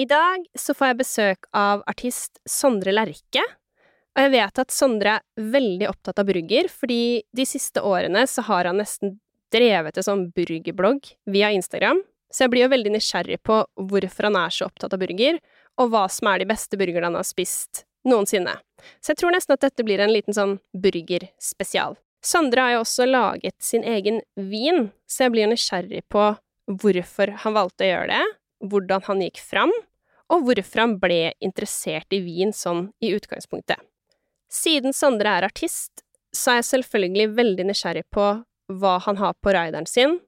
I dag så får jeg besøk av artist Sondre Lerche. Og jeg vet at Sondre er veldig opptatt av burger, fordi de siste årene så har han nesten drevet en sånn burgerblogg via Instagram. Så jeg blir jo veldig nysgjerrig på hvorfor han er så opptatt av burger, og hva som er de beste burgerne han har spist noensinne. Så jeg tror nesten at dette blir en liten sånn burgerspesial. Sondre har jo også laget sin egen vin, så jeg blir nysgjerrig på hvorfor han valgte å gjøre det, hvordan han gikk fram, og hvorfor han ble interessert i vin sånn i utgangspunktet. Siden Sondre er artist, så er jeg selvfølgelig veldig nysgjerrig på hva han har på rideren sin,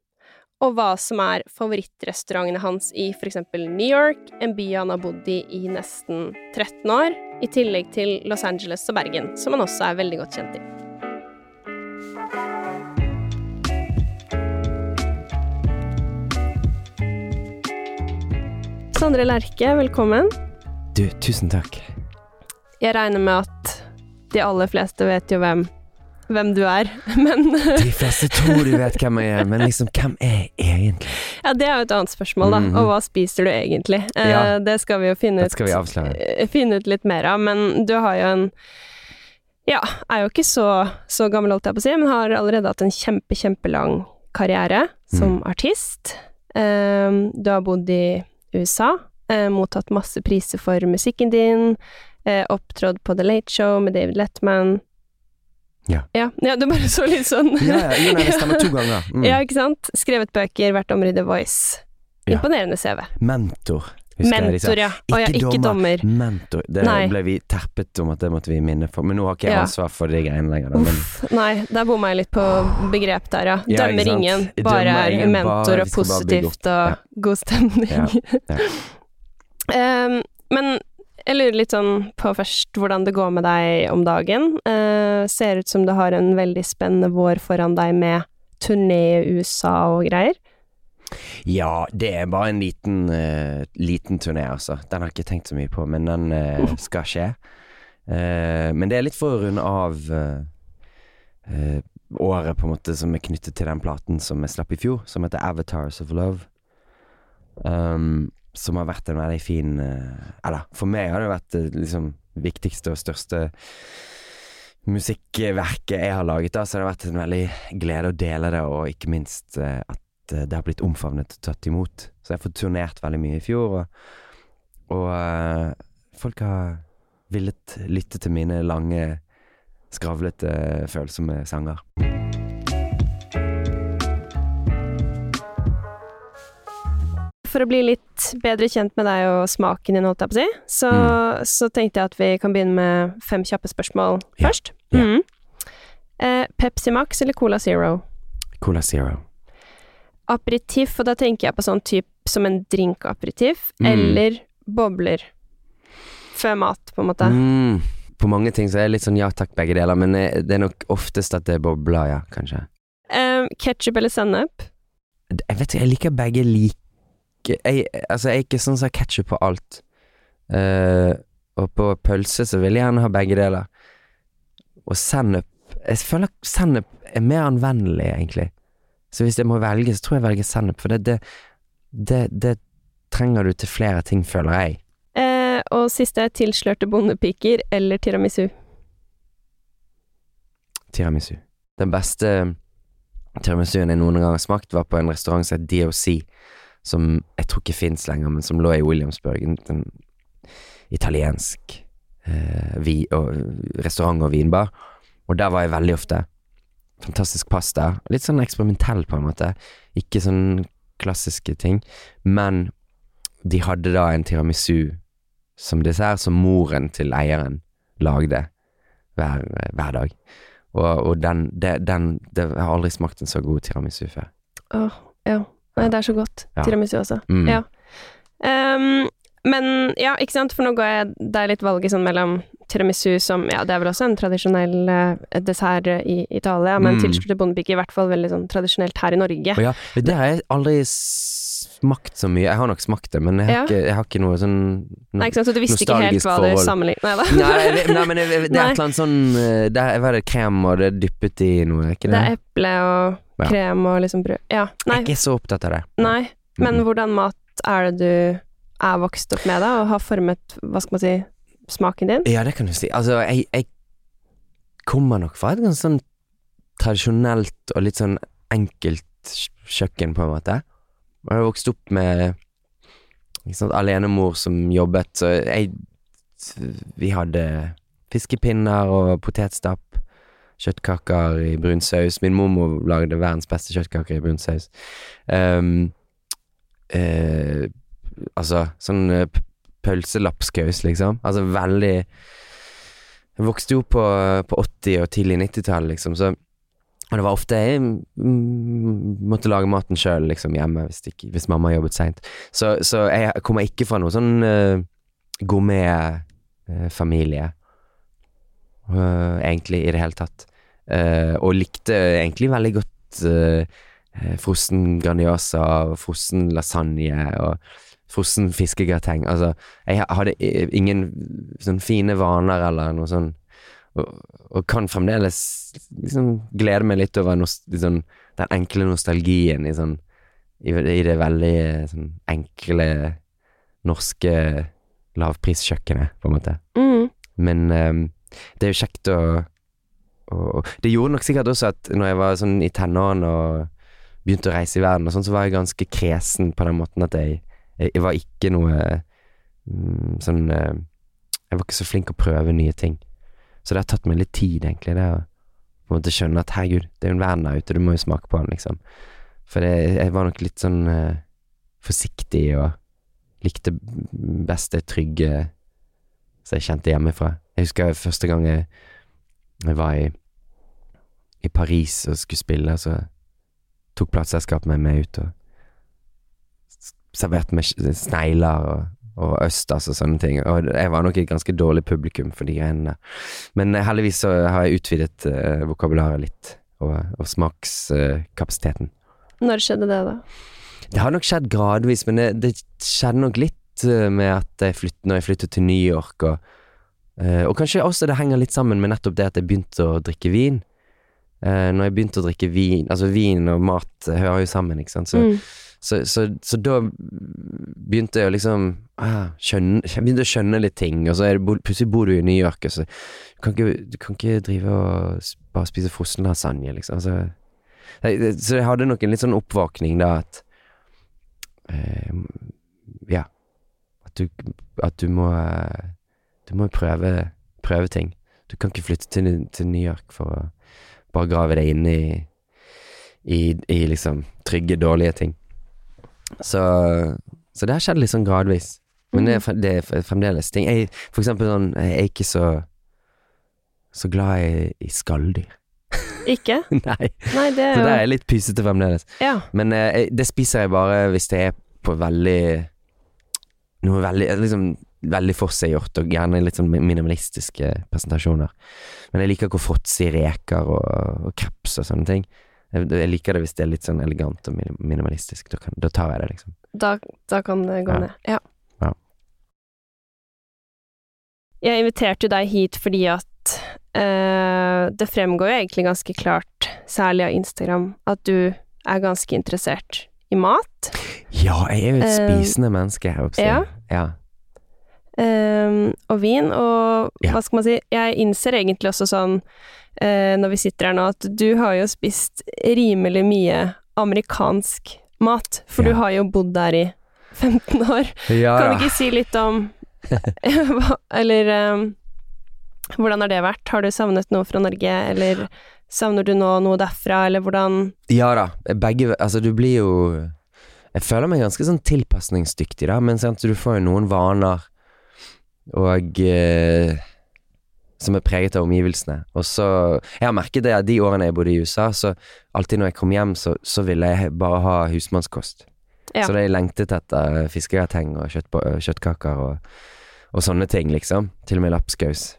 og hva som er favorittrestaurantene hans i for eksempel New York, en by han har bodd i i nesten 13 år, i tillegg til Los Angeles og Bergen, som han også er veldig godt kjent i. Sondre Lerche, velkommen. Du, tusen takk. Jeg regner med at de aller fleste vet jo hvem, hvem du er, men De fleste tror du vet hvem jeg er, men liksom, hvem er jeg egentlig? Ja, det er jo et annet spørsmål, da. Mhm. Og hva spiser du egentlig? Eh, Ja. Det skal vi jo finne ut, skal vi eh, finne ut litt mer av, men du har jo en Ja, er jo ikke så, så gammel, holdt jeg på å si, men har allerede hatt en kjempe, kjempelang karriere som Mm. artist. Um, du har bodd i USA, eh, mottatt masse priser for musikken din, eh, opptrådt på The Late Show med David Letman. Ja. Ja, ja du bare så litt sånn Ja, ja, jo, nei, det stemmer to ganger. Mm. Ja, ikke sant? Skrevet bøker, vært i The Voice. Imponerende CV. Mentor, Mentor, ja. Å ja, ikke dommer. Mentor. Det Nei. ble vi terpet om at det måtte vi minne for. Men nå har ikke jeg Ja. ansvar for de greiene lenger. Men Uff, nei, der bomma jeg litt på begrep der, ja. Ja, Dømmer ingen, Dømmer bare er ingen, mentor bare- og positivt og god stemning. Em, men jeg lurer litt sånn på først hvordan det går med deg om dagen. Uh, ser ut som du har en veldig spennende vår foran deg med turné i USA og greier. Ja, det er bare en liten, uh, liten turné, altså. Den har jeg ikke tenkt så mye på, men den uh, skal skje. Uh, men det er litt for å runde av året på en måte som er knyttet til den platen som jeg slapp i fjor, som heter Avatars of Love. Um, som har vært en veldig fin Eller, for meg har det vært det liksom viktigste og største musikkverket jeg har laget, da, så det har vært en veldig glede å dele det, og ikke minst at det har blitt omfavnet og tatt imot. Så jeg har fått turnert veldig mye i fjor, og, og eh, folk har villet lytte til mine lange, skravlete, følsomme sanger. For å bli litt bedre kjent med deg og smaken din, holdt jeg på å si, så, Mm. så tenkte jeg at vi kan begynne med fem kjappe spørsmål Ja. først. Ja. Mm. Eh, Pepsi Max eller Cola Zero? Cola Zero. Aperitif, og da tenker jeg på sånn type som en drinkaperitif, Mm. eller bobler. Før mat, på en måte. Mm. På mange ting så er det litt sånn ja takk, begge deler, men eh, det er nok oftest at det er bobler, ja, kanskje. Um, Ketchup eller sennep? Jeg vet ikke, jeg liker begge like jeg, Altså, jeg er ikke sånn som har ketsjup på alt. Uh, og på pølse så vil jeg gjerne ha begge deler. Og sennep Jeg føler sennep er mer anvendelig, egentlig. Så hvis jeg må velge, så tror jeg jeg velger sennep, for det, det, det, det trenger du til flere ting, føler jeg. Eh, og siste, tilslørte bondepiker eller tiramisu? Tiramisu. Den beste tiramisuen jeg noen gang har smakt, var på en restaurant som het DOC, som jeg tror ikke fins lenger, men som lå i Williamsburg. En, en italiensk eh, vi, og, restaurant og vinbar. Og der var jeg veldig ofte. Fantastisk pasta. Litt sånn eksperimentell, på en måte. Ikke sånn klassiske ting. Men de hadde da en tiramisu som dessert som moren til eieren lagde hver, hver dag. Og, og den, det, den det, Jeg har aldri smakt en så god tiramisu før. Åh, ja. Nei, det er så godt. Ja. Tiramisu også. Mm. Ja. Ehm, men ja, ikke sant, for nå går jeg deg litt valget sånn mellom tiramisu som Ja, det er vel også en tradisjonell uh, dessert i Italia, men Mm. til bondepike i hvert fall veldig sånn tradisjonelt her i Norge. Ja, det har jeg aldri smakt så mye. Jeg har nok smakt det, men jeg har, Ja. ikke, jeg har ikke noe sånn Nei, ikke sant, så du visste ikke helt hva hva du forhold. sammenlignet Nei da. Nei, nei, men det, det er et eller annet sånn eh, det er, Hva er det, krem og det er dyppet i noe, er ikke Det det? er eple og krem og liksom brød Ja. Jeg er ikke så opptatt av det. nei. Men mm. hvordan mat er det du er vokst opp med, da, og har formet, hva skal man si, smaken din? Ja, det kan du si. Altså, jeg, jeg kommer nok fra et ganske sånn tradisjonelt og litt sånn enkelt kjøkken, på en måte. Jeg har vokst opp med ikke sant, alenemor som jobbet, så jeg Vi hadde fiskepinner og potetstapp. Kjøttkaker i brun saus. Min mormor lagde verdens beste kjøttkaker i brun saus. Um, eh, altså sånn eh, pølselapskaus, liksom. Altså veldig Jeg vokste jo på, på 80- og tidlig 90-tall, liksom, så Og det var ofte jeg mm, måtte lage maten sjøl, liksom, hjemme, hvis, ikke, hvis mamma jobbet seint. Så, så jeg kommer ikke fra noe sånn uh, gourmet-familie, uh, egentlig, i det hele tatt. Uh, og likte egentlig veldig godt uh, frossen Grandiosa og frossen lasagne og frossen fiskegrateng. Altså, jeg hadde ingen sånn fine vaner eller noe sånn og, og kan fremdeles liksom glede meg litt over liksom, den enkle nostalgien i sånn i, i det veldig sånn enkle norske lavpriskjøkkenet, på en måte. Mm. Men um, det er jo kjekt å, å Det gjorde nok sikkert også at når jeg var sånn i tenårene og begynte å reise i verden og sånn, så var jeg ganske kresen på den måten at jeg, jeg, var ikke noe mm, sånn eh, Jeg var ikke så flink å prøve nye ting. Så det har tatt meg litt tid, egentlig, det å på en måte skjønne at herregud, det er jo en verden der ute, du må jo smake på den, liksom. For det, jeg var nok litt sånn uh, forsiktig og likte best det trygge som jeg kjente hjemmefra. Jeg husker første gang jeg, jeg var i, i Paris og skulle spille, så tok plateselskapet meg med ut og s- med snegler og, og østers og sånne ting. Og jeg var nok et ganske dårlig publikum for de greiene der. Men heldigvis så har jeg utvidet uh, vokabularet litt, og, og smakskapasiteten. Når skjedde det, da? Det har nok skjedd gradvis, men det, det skjedde nok litt eh, med at jeg flyttet, når jeg flyttet til New York, og, eh, og kanskje også det henger litt sammen med nettopp det at jeg begynte å drikke vin. Når jeg begynte å drikke vin Altså vin og mat hører jo sammen, ikke sant. Så, Mm. Så, så, så da begynte jeg å liksom ah, skjønne, Jeg begynte å skjønne litt ting, og så det, plutselig bor du i New York, og så du kan ikke, du kan ikke drive og bare spise frossen lasagne, liksom. Altså, så jeg hadde nok en litt sånn oppvåkning da at eh, Ja. At du, at du må Du må prøve, prøve ting. Du kan ikke flytte til, til New York for å bare grave deg inn i, i, i liksom trygge, dårlige ting. Så, så det har skjedd litt sånn gradvis. Men det er, det er fremdeles ting. Jeg, for eksempel sånn, jeg er ikke så så glad i, i skalldyr. Ikke? Nei. Nei, det Så er jo er litt pysete fremdeles. Ja. Men eh, det spiser jeg bare hvis det er på veldig Noe veldig liksom Veldig forseggjort, og gjerne litt sånn minimalistiske presentasjoner. Men jeg liker ikke å fråtse i reker og, og kreps og sånne ting. Jeg, jeg liker det hvis det er litt sånn elegant og minimalistisk. Da, kan, da tar jeg det, liksom. Da, da kan det gå Ja. ned. Ja. Ja. Jeg inviterte deg hit fordi at eh, det fremgår jo egentlig ganske klart, særlig av Instagram, at du er ganske interessert i mat. Ja, jeg er jo et spisende spisende menneske, jeg også. ja. ja. Ehm, og vin, og Ja. hva skal man si, jeg innser egentlig også sånn, uh, når vi sitter her nå, at du har jo spist rimelig mye amerikansk mat, for Ja. du har jo bodd der i 15 år. ja Kan du ikke si litt om Eller um, hvordan har det vært? Har du savnet noe fra Norge, eller savner du nå noe derfra, eller hvordan Ja da, begge Altså, du blir jo Jeg føler meg ganske sånn tilpasningsdyktig, da, men sant, du får jo noen vaner og eh, Som er preget av omgivelsene. Og så Jeg har merket det at de årene jeg bodde i USA, så alltid når jeg kom hjem, så, så ville jeg bare ha husmannskost. Ja. Så det jeg lengtet etter fiskegrateng og kjøttbo- kjøttkaker og, og sånne ting, liksom. Til og med lapskaus.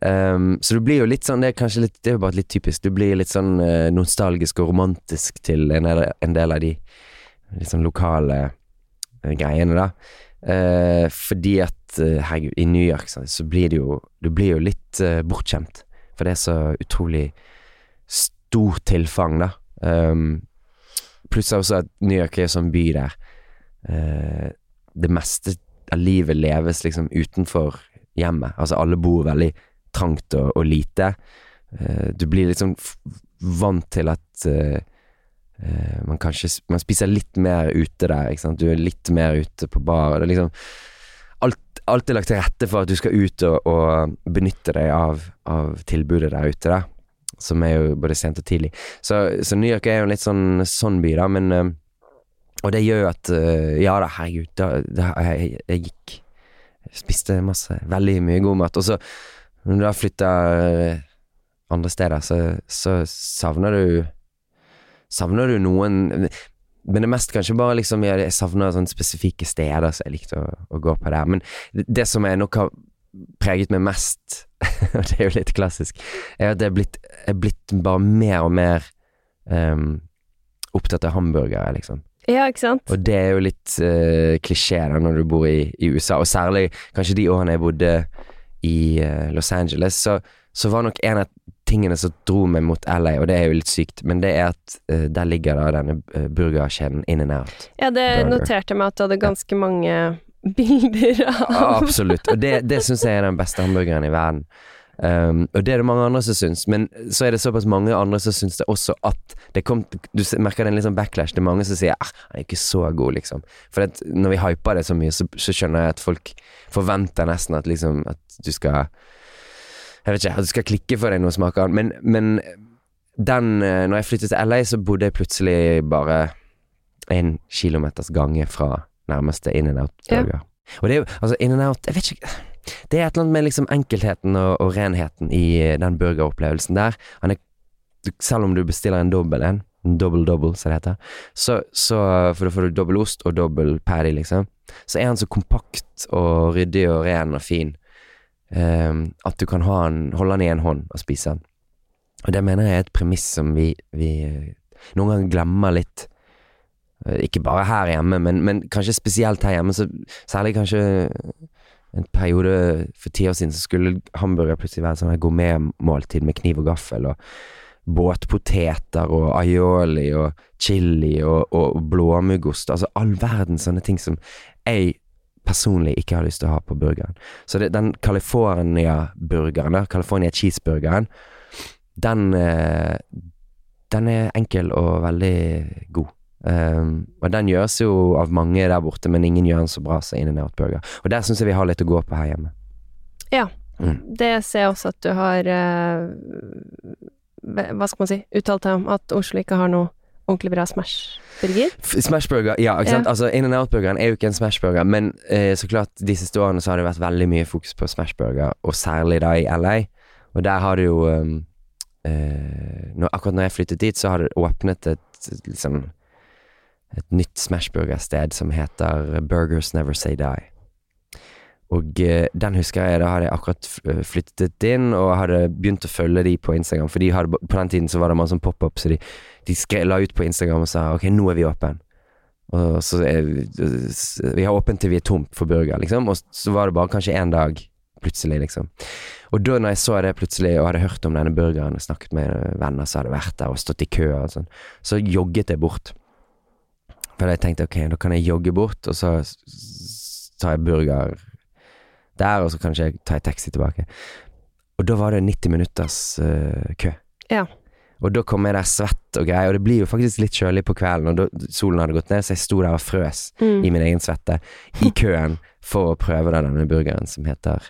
Um, så du blir jo litt sånn Det er kanskje litt Det er jo bare litt typisk. Du blir litt sånn eh, nostalgisk og romantisk til en del, en del av de litt sånn lokale eh, greiene, da. Eh, fordi at eh, herregud, i New York så, så blir det jo Du blir jo litt eh, bortskjemt. For det er så utrolig stort tilfang, da. Um, pluss også at New York er jo sånn by der eh, det meste av livet leves liksom utenfor hjemmet. Altså alle bor veldig trangt og, og lite. Eh, du blir liksom vant til at eh, man kanskje Man spiser litt mer ute der. Du er litt mer ute på bar. Liksom alt, alt er lagt til rette for at du skal ut og, og benytte deg av, av tilbudet der ute, da. Som er jo både sent og tidlig. Så, så New York er jo en litt sånn, sånn by, da, men eh, Og det gjør jo at eh, Ja da, herregud, da, da, jeg, jeg gikk Spiste masse, veldig mye god mat. Og så, når du da flytter eh, andre steder, så, så savner du Savner du noen Men det er mest kanskje bare liksom Jeg savner sånne spesifikke steder som jeg likte å, å gå på der. Men det, det som jeg nok har preget meg mest, og det er jo litt klassisk, er at jeg er blitt, jeg er blitt bare mer og mer um, opptatt av hamburgere, liksom. Ja, ikke sant? Og det er jo litt uh, klisjé da når du bor i, i USA, og særlig kanskje de årene jeg bodde i uh, Los Angeles, så, så var nok en av tingene som dro meg mot LA, og det er jo litt sykt, men det er at uh, der ligger da denne uh, burgerkjeden In and Out. Ja, det Burger. noterte meg at du hadde ganske mange bilder Ja, av. absolutt. Og det, det syns jeg er den beste hamburgeren i verden. Um, og det er det mange andre som syns, men så er det såpass mange andre som syns det også at det kom Du merker det er en sånn backlash. Det er mange som sier ah, han er ikke så god, liksom. For at når vi hyper det så mye, så, så skjønner jeg at folk forventer nesten at liksom At du skal Jeg vet ikke, du skal klikke deg noe du smaker den. Men, men den eh, Når jeg flyttet til LA, så bodde jeg plutselig bare en kilometers gange fra nærmeste In and Out-burger. Og det er jo Altså, In and Out Jeg vet ikke Det er et eller annet med liksom enkelheten og, og renheten i eh, den burgeropplevelsen der. Han er Selv om du bestiller en dobbel en, en double double, som det heter, så, så For da får du dobbel ost og dobbel paddy, liksom. Så er han så kompakt og ryddig og ren og fin at du kan han, holde den i en hånd og spise den. Og det mener jeg er et premiss som vi, vi eh, noen ganger glemmer litt. Eh, Ikke bare her hjemme, men, men kanskje spesielt her hjemme. Så, særlig kanskje en periode for ti år siden så skulle hamburger plutselig være sånn gourmetmåltid med kniv og gaffel, og båtpoteter og aioli og chili og, og blåmuggost. Altså all verden sånne ting som jeg personlig ikke har lyst til å ha på burgeren. Så det, den California-burgeren, California cheeseburgeren, den, eh, den er enkel og veldig god. Um, og den gjøres jo av mange der borte, men ingen gjør den så bra som In and Out Burger. Og der syns jeg vi har litt å gå på her hjemme. ja, Det ser jeg også at du har uh, Hva skal man si? Uttalt deg om at Oslo ikke har noe ordentlig bra Smash-burger. Smashburger, ja, ikke sant. Ja. Altså In and Out-burgeren er jo ikke en smashburger, men eh, så klart de siste årene så har det vært veldig mye fokus på smashburger, og særlig da i LA. Og der har det jo um, eh, når, Akkurat når jeg flyttet dit, så har det åpnet et liksom et nytt smashburgersted som heter Burgers Never Say Die. Og eh, den husker jeg, da hadde jeg akkurat eh, flyttet inn og hadde begynt å følge de på Instagram, for de hadde, på den tiden så var det masse sånn pop-up, så de, de skre, la ut på Instagram og sa ok, nå er vi åpen. Og så er, vi- har åpent til vi er tomt for burger, liksom. Og så var det bare kanskje én dag, plutselig, liksom. Og da når jeg så det plutselig, og hadde hørt om denne burgeren, og snakket med venner som hadde vært der og stått i kø og sånn, så jogget jeg bort. For jeg tenkte ok, da kan jeg jogge bort, og så tar jeg burger der, og så kanskje jeg tar taxi tilbake. Og da var det 90 minutters uh, kø. Ja. Og da kom jeg der svett og greier, og det blir jo faktisk litt kjølig på kvelden, og da, solen hadde gått ned, så jeg sto der og frøs Mm. i min egen svette i køen for å prøve da denne burgeren som heter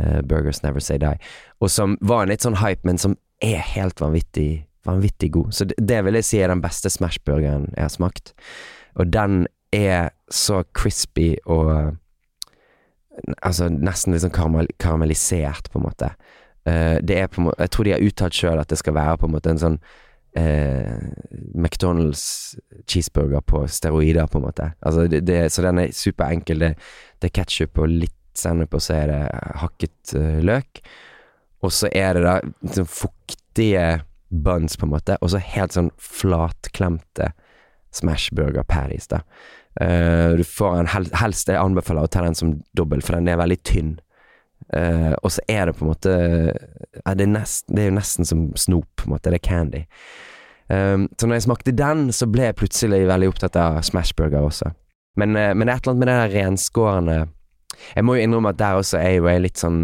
uh, Burgers Never Say Die, og som var en litt sånn hype, men som er helt vanvittig, vanvittig god. Så det, det vil jeg si er den beste Smash-burgeren jeg har smakt. Og den er så crispy og Altså nesten karamell, karamellisert, på en måte. Eh, det er på en Jeg tror de har uttalt sjøl at det skal være på en måte en sånn eh, McDonald's cheeseburger på steroider, på en måte. Altså det, det, så den er superenkel. Det, det er ketsjup og litt sennep, og så er det hakket uh, løk. Og så er det da sånn fuktige buns, på en måte, og så helt sånn flatklemte smashburger patties, da. Eh, du får en hel, helst Jeg anbefaler å ta den som dobbel, for den er veldig tynn. Uh, og så er det på en måte ja, det, er nest, det er jo nesten som snop, på en måte. Det er candy. Um, så når jeg smakte den, så ble jeg plutselig veldig opptatt av smashburger også. Men, men det er et eller annet med det der renskårende Jeg må jo innrømme at der også er jo jeg litt sånn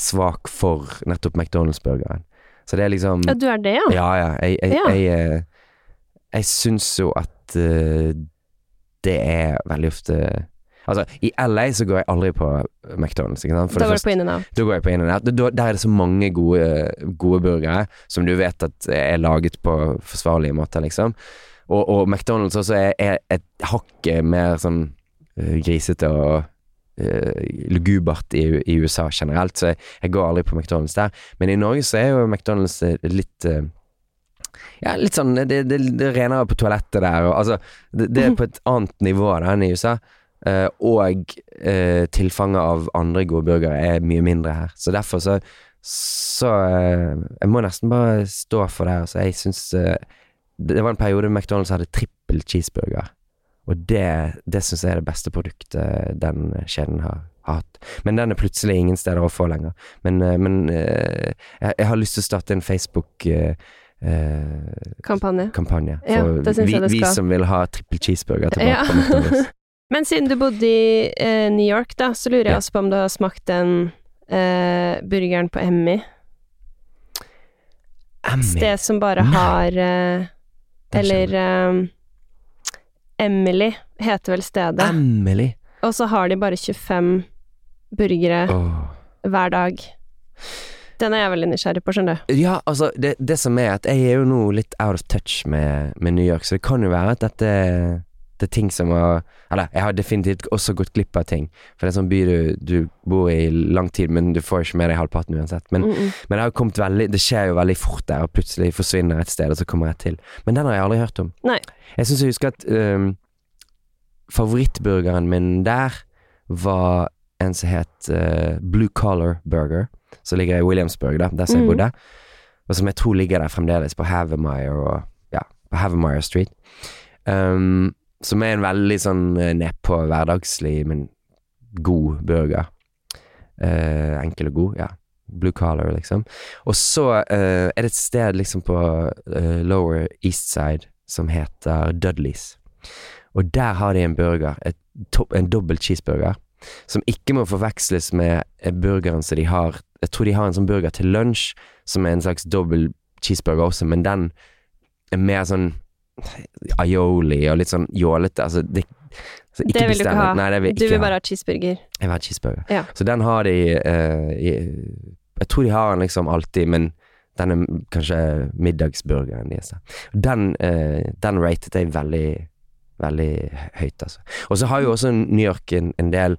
svak for nettopp McDonald's-burgeren. Så det er liksom Ja, du er det, ja? Ja, ja. Jeg, jeg, Ja. jeg, jeg syns jo at uh, det er veldig ofte Altså, i LA så går jeg aldri på McDonald's, ikke sant. Da var du på In-N-Out. da går jeg på In-N-Out. Der er det så mange gode, gode burgere som du vet at er laget på forsvarlige måter, liksom. Og, og McDonald's også er, er et hakket mer sånn uh, grisete og uh, lugubert i, i USA generelt, så jeg, jeg går aldri på McDonald's der. Men i Norge så er jo McDonald's litt eh, ja, litt sånn Det, det, det er renere på toalettet der, og altså Det, det er på et annet nivå da enn i USA. Uh, og uh, tilfanget av andre gode burgere er mye mindre her. Så derfor så Så uh, Jeg må nesten bare stå for det. Altså, jeg syns Det var en periode McDonald's hadde trippel cheeseburger. Og det, det syns jeg er det beste produktet den kjeden har, hatt. Men den er plutselig ingen steder å få lenger. Men, men jeg, jeg har lyst til å starte en Facebook eh, Kampanje. kampanje. Ja, vi, vi som vil ha trippel cheeseburger tilbake Ja. Men siden du bodde i eh, New York, da, så lurer jeg også på om du har smakt den eh, burgeren på Emmy. Emmy. Sted som bare Nei. har eh, Eller eh, Emily heter vel stedet. Emily. Og så har de bare 25 burgere oh. hver dag. Den er jeg veldig nysgjerrig på, skjønner du. Ja, altså, det, det som er at jeg er jo nå litt out of touch med, med New York, så det kan jo være at dette det er ting som har Eller jeg har definitivt også gått glipp av ting. For det er en sånn by du, du bor i lang tid, men du får ikke med deg halvparten uansett. Men, Mm -mm. men det har kommet veldig Det skjer jo veldig fort der, og plutselig forsvinner et sted, og så kommer jeg til. Men den har jeg aldri hørt om. Nei. Jeg syns jeg husker at um, favorittburgeren min der var en som het uh, Blue Collar Burger, som ligger i Williamsburg, da, der som jeg Mhm. bodde. Og som jeg tror ligger der fremdeles, på Havermire og Ja, på Havermire Street. Um, som er en veldig sånn uh, nedpå hverdagslig, men god burger. Uh, enkel og god, ja. Blue collar, liksom. Og så uh, er det et sted liksom på uh, Lower East Side som heter Dudleys. Og der har de en burger, et topp- en dobbel cheeseburger, som ikke må forveksles med eh, burgeren som de har Jeg tror de har en sånn burger til lunsj, som er en slags dobbel cheeseburger også, men den er mer sånn aioli og litt sånn jålete. Altså, det, altså, Det vil du ikke ha. Nei, det vil ikke Du vil bare ha cheeseburger. Jeg vil ha cheeseburger. Ja. Så den har de uh, i, Jeg tror de har den liksom alltid, men den er kanskje middagsburgeren deres. Den, uh, den rated jeg veldig, veldig høyt, altså. Og så har jo også New York en, en del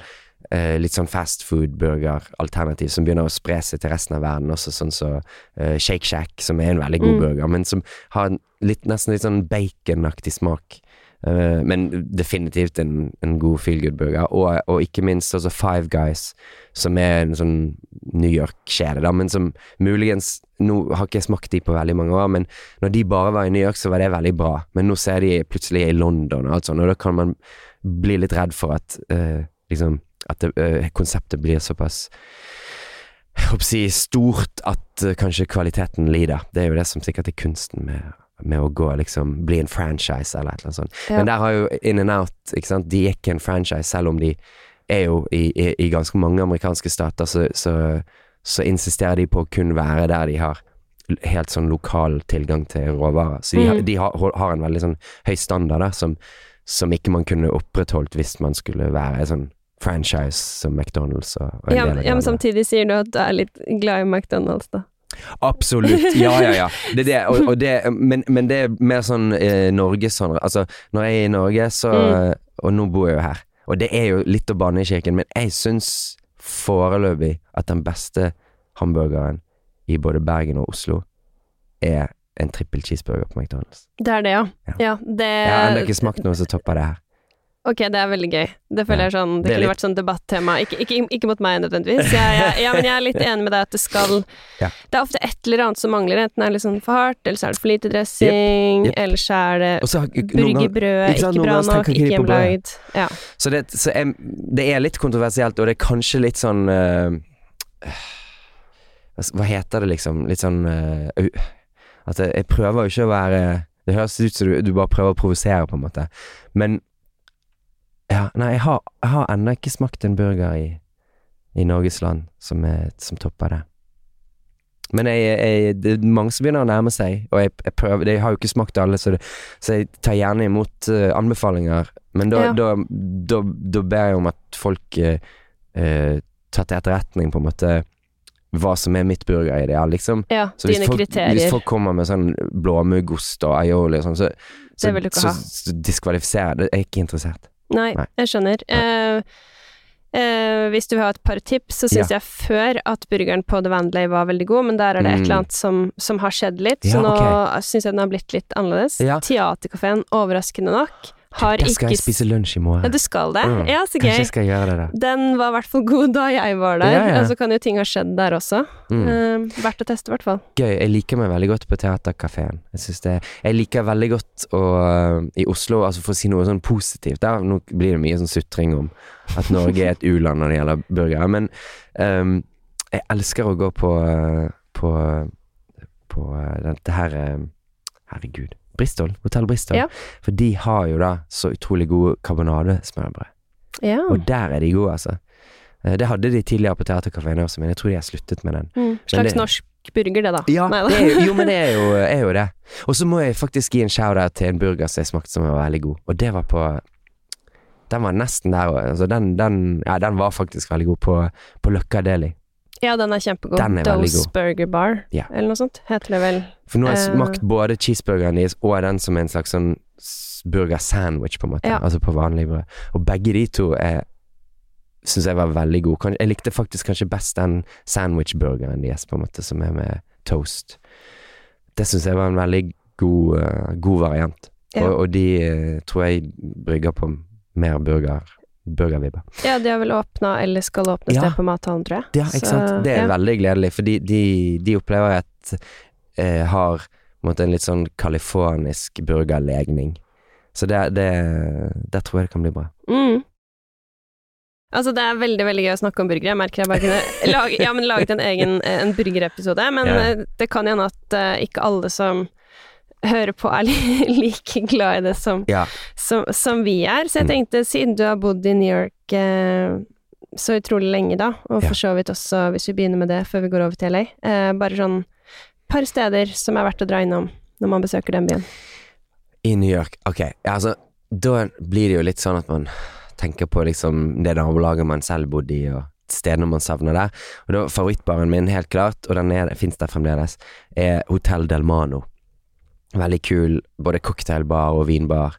eh, litt sånn fast food-burger-alternativ som begynner å spre seg til resten av verden også, sånn som eh, Shake Shack, som er en veldig god Mm. burger, men som har litt, nesten litt sånn baconaktig smak. Eh, men definitivt en, en god feel good-burger, og, og ikke minst også Five Guys, som er en sånn New York-kjede, da, men som muligens Nå har ikke jeg smakt de på veldig mange år, men når de bare var i New York, så var det veldig bra. Men nå ser de plutselig i London og alt sånt, og da kan man bli litt redd for at eh, liksom At det, eh, konseptet blir såpass jeg si stort at eh, kanskje kvaliteten lider. Det er jo det som sikkert er kunsten med, med å gå liksom bli en franchise eller et eller annet sånt. Ja. Men der har jo In and Out, ikke sant, de er ikke en franchise, selv om de er jo i, i, i ganske mange amerikanske stater, så, så, så insisterer de på å kun være der de har helt sånn lokal tilgang til råvarer. Så de, har- Mm. de har, har en veldig sånn høy standard da, som, som ikke man kunne opprettholdt hvis man skulle være sånn franchise som McDonald's og, Ja, ja, men samtidig sier du at du er litt glad i McDonald's, da. Absolutt. Ja, ja, ja. Det det. Og, og det men, men det er mer sånn eh, Norge sånn Altså, når jeg er i Norge, så Mm. Og nå bor jeg jo her. Og det er jo litt å banne i kirken, men jeg syns foreløpig at den beste hamburgeren i både Bergen og Oslo er en trippel cheeseburger på McDonald's. Det er det, ja. Ja. Ja, det Jeg har ennå ikke smakt noe som topper det her. Ok, det er veldig gøy. Det føler jeg sånn Det, Det kunne litt- vært sånn debattema. Ikke, ikke, ikke mot meg nødvendigvis. Jeg, jeg, ja, men jeg er litt enig med deg at det skal Ja. Det er ofte et eller annet som mangler. Enten er det litt sånn for hardt, eller så er det for lite dressing, yep, yep. eller så er det burgerbrødet ikke ikke bra nok, ikke hjemmelagd. Ja. Så, det, så jeg, det er litt kontroversielt, og det er kanskje litt sånn uh, Hva heter det, liksom? Litt sånn uh, At jeg, jeg prøver jo ikke å være Det høres ut som du, du bare prøver å provosere, på en måte. Men Ja, nei, jeg har, jeg har ennå ikke smakt en burger i, i Norges land som, er, som topper det. Men jeg, jeg, det er mange som begynner å nærme seg, og jeg, jeg prøver Jeg har jo ikke smakt alle, så, det, så jeg tar gjerne imot uh, anbefalinger. Men da, Ja. da, da, da ber jeg om at folk uh, eh, tar til etterretning på en måte hva som er mitt burgerideal, liksom. Ja, Så hvis dine folk, hvis folk kommer med sånn blåmuggost og aioli og sånn, så, så, så, så diskvalifiserer det. Jeg er ikke interessert. Nei, Nei. jeg skjønner. Nei. Uh, uh, hvis du vil ha et par tips, så syns jeg før at burgeren på The Vandley var veldig god, men der er det et Mm. eller annet som, som har skjedd litt, så nå okay. syns jeg den har blitt litt annerledes. Ja. Teaterkafeen, overraskende nok, har Der skal ikke jeg spise lunsj i morgen. Ja, du skal det? Mm. Ja, så Kanskje gøy. jeg skal gjøre det, da. Den var i hvert fall god da jeg var der, Ja, ja. og så kan jo ting ha skjedd der også. Mm. Uh, verdt å teste, i hvert fall. Gøy. Jeg liker meg veldig godt på Theatercaféen. Jeg det Jeg liker veldig godt å I Oslo, altså for å si noe sånn positivt Der nå blir det mye sånn sutring om at Norge er et u-land når det gjelder burgere, men um, jeg elsker å gå på eh, på på eh, dette her eh, Herregud. Bristol. Hotell Bristol. Ja. For de har jo da så utrolig gode karbonadesmørbrød. Ja. Og der er de gode, altså. Eh, Det hadde de tidligere på Theatercaféen også, men jeg tror de har sluttet med den. Mm. Slags det- norsk burger, det, da. Ja, det jo- jo, men det er jo, er jo det. Og så må jeg faktisk gi en shout-out til en burger som jeg smakte som var veldig god. Og det var på Den var nesten der òg. Altså den, den, ja, den var faktisk veldig god på, på Løkka Deli. Ja, den er kjempegod. Den er Dose god. Burger Bar, Ja. eller noe sånt, heter det vel. For nå har jeg Eh. smakt både cheeseburgeren deres og den som en slags sånn burger-sandwich, på en måte. Ja. Altså på vanlig brød. Og begge de to er syns jeg var veldig gode. Jeg likte faktisk kanskje best den sandwich-burgeren deres, på en måte, som er med toast. Det syns jeg var en veldig god, eh, god variant. Ja. Og, og de eh, tror jeg brygger på mer burger burgervibber. Ja, de har vel åpna, eller skal åpne Ja. sted på mathallen, tror jeg. Ja, ikke Så, sant. Det er ja. veldig gledelig, for de, de, de opplever at eh, har en måte en litt sånn californisk burgerlegning. Så det, det, det tror jeg det kan bli bra. Mm. Altså, det er veldig, veldig gøy å snakke om burgere. Jeg merker jeg bare kunne lage, ja, men laget en egen en burgerepisode, men Ja. eh, det kan hende at uh, ikke alle som hører på er like glad i det som, Ja. som, som vi er. Så jeg Mm. tenkte, siden du har bodd i New York eh, så utrolig lenge, da, og for så vidt også hvis vi begynner med det før vi går over til LA, eh, bare sånn par steder som er verdt å dra innom når man besøker den byen. I New York, ok. Altså, da blir det jo litt sånn at man tenker på liksom det nabolaget man selv bodde i, og stedene man savner der. Og da favorittbaren min, helt klart, og den fins der fremdeles, er Hotell Del Mano. Veldig kul, både cocktailbar og vinbar,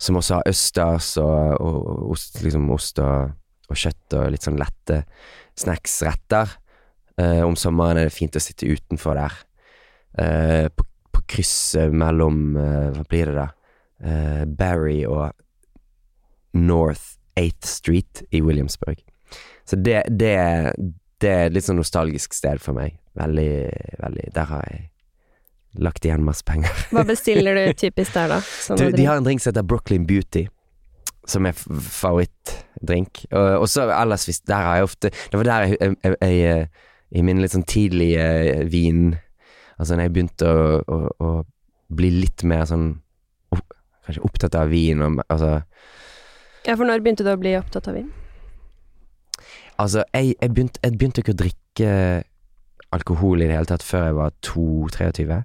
som også har østers og, og, ost, liksom ost og, og kjøtt og litt sånn lette snacksretter. Uh, om sommeren er det fint å sitte utenfor der. uh, på, på krysset mellom uh, Hva blir det da? Barry og North 8th Street i Williamsburg. Så det, det, det er et litt sånn nostalgisk sted for meg. Veldig, veldig Der har jeg lagt igjen masse penger. Hva bestiller du typisk der, da? Sånn Du, de har en drink som heter Brooklyn Beauty, som er favorittdrink. Og, og så ellers hvis Der har jeg ofte Det var der jeg, jeg, jeg, jeg I min litt sånn tidlige vin Altså når jeg begynte å, å, å bli litt mer sånn opp, Kanskje opptatt av vin og Altså, Ja, for når begynte du å bli opptatt av vin? altså jeg, jeg, begynte, jeg begynte ikke å drikke alkohol i det hele tatt før jeg var 2-23.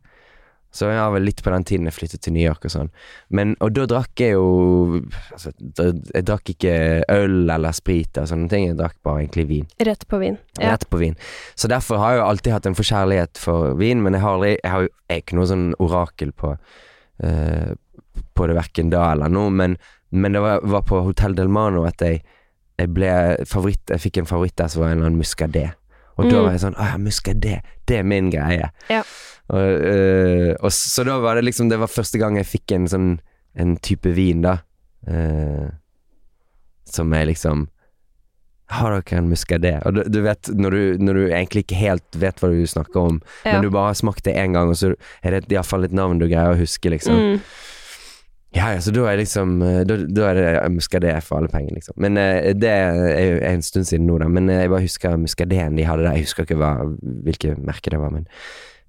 Så jeg var vel litt på den tiden jeg flyttet til New York og sånn. Men, og da drakk jeg jo altså, da, Jeg drakk ikke øl eller sprit og sånne ting, jeg drakk bare egentlig vin. Rett på vin. Ja. Rett på vin. Så derfor har jeg jo alltid hatt en forkjærlighet for vin, men jeg har aldri Jeg har jeg er ikke noe sånn orakel på uh, På det verken da eller nå, men, men det var, var på Hotell Del Mano at jeg, jeg ble favoritt Jeg fikk en favoritt der som var en eller annen muscadet. Og da Mm. var jeg sånn Å ja, muscadet, det er min greie. Ja. Og, eh, og så da var det liksom Det var første gang jeg fikk en sånn En type vin, da. eh, som er liksom Har dere en muskadé? Og du, du vet, når du, når du egentlig ikke helt vet hva du snakker om, Ja. men du bare har smakt det én gang, og så er det iallfall et navn du greier å huske, liksom. Mm. Ja, ja, så da er liksom eh, Da, da er det muskadé for alle penger, liksom. Men eh, det er jo en stund siden nå, da. Men eh, jeg bare husker muskadéen de hadde der. Jeg husker ikke hva, hvilke merke det var, men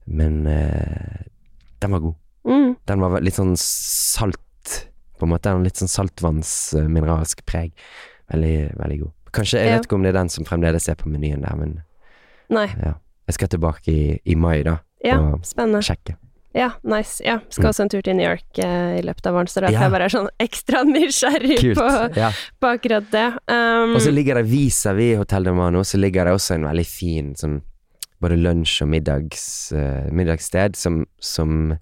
Men den var god. Mm. Den var litt sånn salt På en måte den litt sånn saltvannsmineralsk preg. Veldig, veldig god. Kanskje, Jeg Ja. vet ikke om det er den som fremdeles er på menyen der, men Nei. ja. Jeg skal tilbake i, i mai, da, Ja, og spennende. sjekke. Ja, nice. Ja, skal Mm. også en tur til New York eh, i løpet av våren, så derfor Ja. jeg bare er sånn ekstra nysgjerrig på, Ja. på akkurat det. Um, Og så ligger det vis-à-vis Hotell de Mano, så ligger det også en veldig fin sånn både lunsj- og middags, uh, middagssted som, som,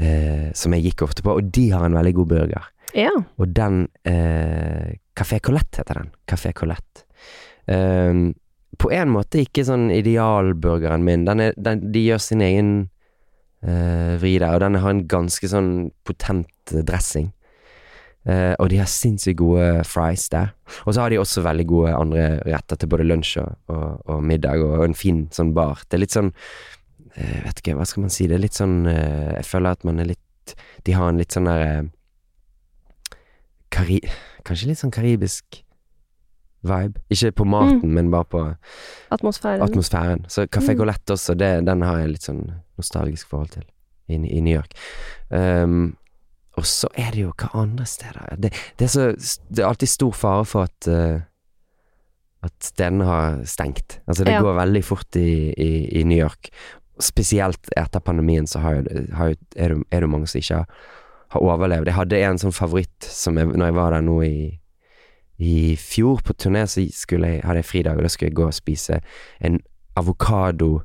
uh, som jeg gikk ofte på, og de har en veldig god burger. ja. Og den uh, Café Colette heter den. Café Colette. Um, på en måte ikke sånn idealburgeren min. Den er, den, de gjør sin egen vri der, og den har en ganske sånn potent eh, dressing. Uh, og de har sinnssykt gode fries der. Og så har de også veldig gode andre retter til både lunsj og, og, og middag, og, en fin sånn bar. Det er litt sånn uh, Vet ikke, hva skal man si? Det er litt sånn uh, Jeg føler at man er litt De har en litt sånn der eh, Kanskje litt sånn karibisk vibe. Ikke på maten, men bare på Atmosfæren. atmosfæren. Så Café Mm. Colette også, det, den har jeg litt sånn nostalgisk forhold til i, i New York. Um, og så er det jo hva andre steder Det, det, er, så, det er alltid stor fare for at uh, at stedene har stengt. Altså det Ja. går veldig fort i, i, i New York. Spesielt etter pandemien så har har er, det, er det mange som ikke har, har overlevd. Jeg hadde en sånn favoritt som jeg, når jeg var der nå i i fjor på turné så skulle jeg, hadde jeg fridag, og da skulle jeg gå og spise en avokado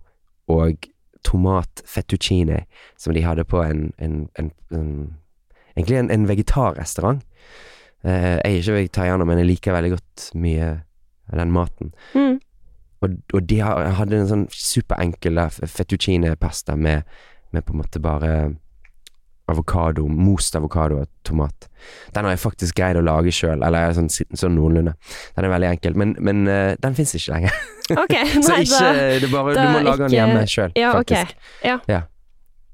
og tomat fettuccine som de hadde på en, en, en, en Egentlig en, en vegetarrestaurant. Eh, jeg er ikke vegetarianer, men jeg liker veldig godt mye av den maten. Mm. Og, og de hadde en sånn superenkel fettuccine-pasta med, med på en måte bare avokado, most avokado og tomat. Den har jeg faktisk greid å lage sjøl, eller sånn, sånn noenlunde. Den er veldig enkel, men, men eh, den fins ikke lenger. Ok, Så nei, ikke, da det bare, da du må lage den hjemme sjøl, Ja, ok. Okay. Ja.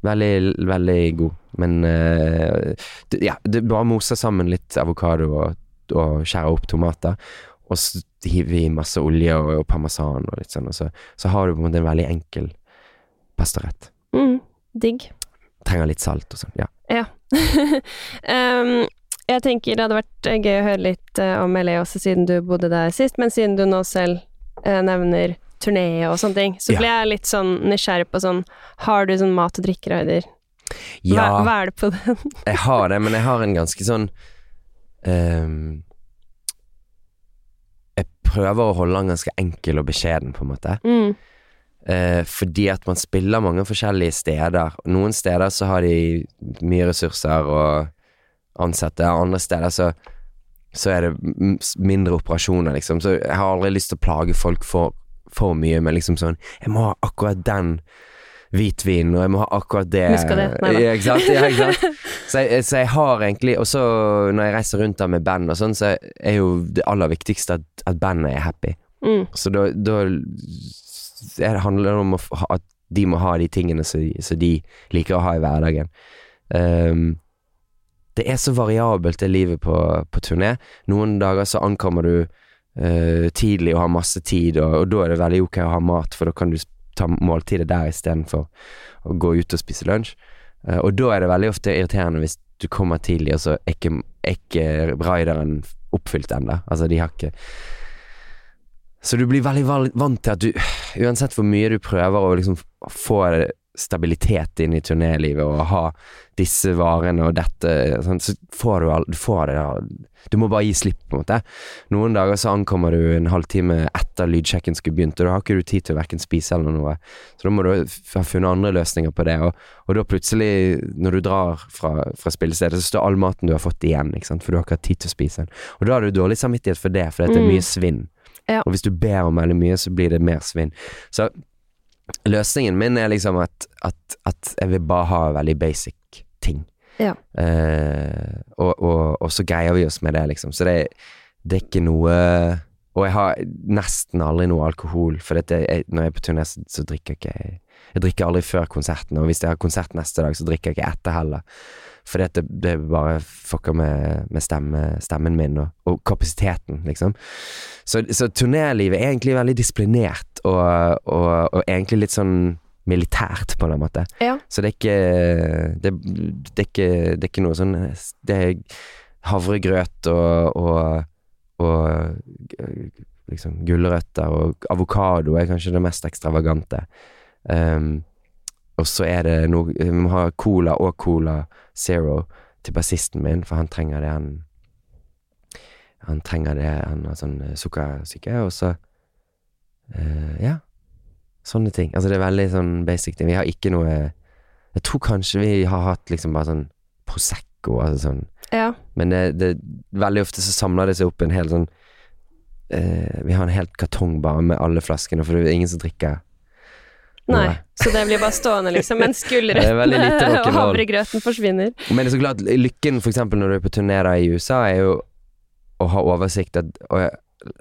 Veldig, veldig god. Men uh, ja, du bare moser sammen litt avokado og, og skjærer opp tomater. Og så hiver vi i masse olje og, og parmesan og litt sånn, og så, så har du på en måte en veldig enkel pastarett. Mm. Digg. Trenger litt salt og sånn, ja. um, jeg tenker det hadde vært eh, gøy å høre litt eh, om LA også, siden du bodde der sist, men siden du nå selv eh, nevner turné og sånne ting, så Ja. ble jeg litt sånn nysgjerrig på sånn Har du sånn mat og drikke, Ja. Hva, hva er det på den? jeg har det, men jeg har en ganske sånn um, Jeg prøver å holde den ganske enkel og beskjeden, på en måte. Mm. Eh, fordi at man spiller mange forskjellige steder. Noen steder så har de mye ressurser og ansatte, andre steder så, så er det mindre operasjoner, liksom. Så jeg har aldri lyst til å plage folk for, for mye med liksom sånn Jeg må ha akkurat den hvitvinen, og jeg må ha akkurat det. Muscadet, nei da. Ja, ikke sant? Ja, ikke sant? Så jeg, så jeg har egentlig Og så når jeg reiser rundt der med band og sånn, så er jo det aller viktigste at, at bandet er happy. Mm. Så da, da det handler om at de må ha de tingene som de liker å ha i hverdagen. Um, det er så variabelt det livet på, på turné. Noen dager så ankommer du uh, tidlig og har masse tid, og, og da er det veldig ok å ha mat, for da kan du ta måltidet der istedenfor å gå ut og spise lunsj. Uh, og da er det veldig ofte irriterende hvis du kommer tidlig, og så er ikke, ikke rideren oppfylt ennå. Altså, de har ikke så du blir veldig vant til at du, uansett hvor mye du prøver å liksom få stabilitet inn i turnélivet og ha disse varene og dette, sånn, så får du, all, du får det. Du må bare gi slipp, på en måte. Noen dager så ankommer du en halvtime etter lydsjekken skulle begynt, og da har ikke du tid til å hverken spise eller noe. Så da må du ha funnet andre løsninger på det, og, og da plutselig, når du drar fra, fra spillestedet, så står all maten du har fått igjen, for du har ikke hatt tid til å spise den. Og da har du dårlig samvittighet for det, for det er Mm. mye svinn. Ja. Og hvis du ber om veldig mye, så blir det mer svinn. Så løsningen min er liksom at, at, at jeg vil bare ha veldig basic ting. Ja. Eh, og, og, og så greier vi oss med det, liksom. Så det, det er ikke noe Og jeg har nesten aldri noe alkohol, for dette, jeg, når jeg er på turné, så, så drikker jeg ikke Jeg drikker aldri før konserten, og hvis jeg har konsert neste dag, så drikker jeg ikke etter heller. For det, det bare fucker med, med stemme, stemmen min og, og kapasiteten, liksom. Så, så turnélivet er egentlig veldig disiplinert, og, og, og egentlig litt sånn militært, på en måte. Ja. Så det er ikke det, det, er ikke det er ikke noe sånn Det er havregrøt og, og, og liksom gulrøtter og avokado er kanskje det mest ekstravagante. Um, og så er det noe Vi må ha cola og Cola Zero til bassisten min, for han trenger det han Han trenger det, han har sånn sukkersyke, og så uh, Ja. Sånne ting. Altså, det er veldig sånn basic ting. Vi har ikke noe Jeg tror kanskje vi har hatt liksom bare sånn Prosecco, altså sånn Ja. Men det, det, veldig ofte så samler det seg opp en hel sånn eh, Vi har en helt kartong bare med alle flaskene, for det er ingen som drikker Nei. Så det blir bare stående, liksom, mens Det veldig lite gulrøttene og havregrøten forsvinner. Men det er så klart, lykken eksempel når du er på turnerer i USA, er jo å ha oversikt, og,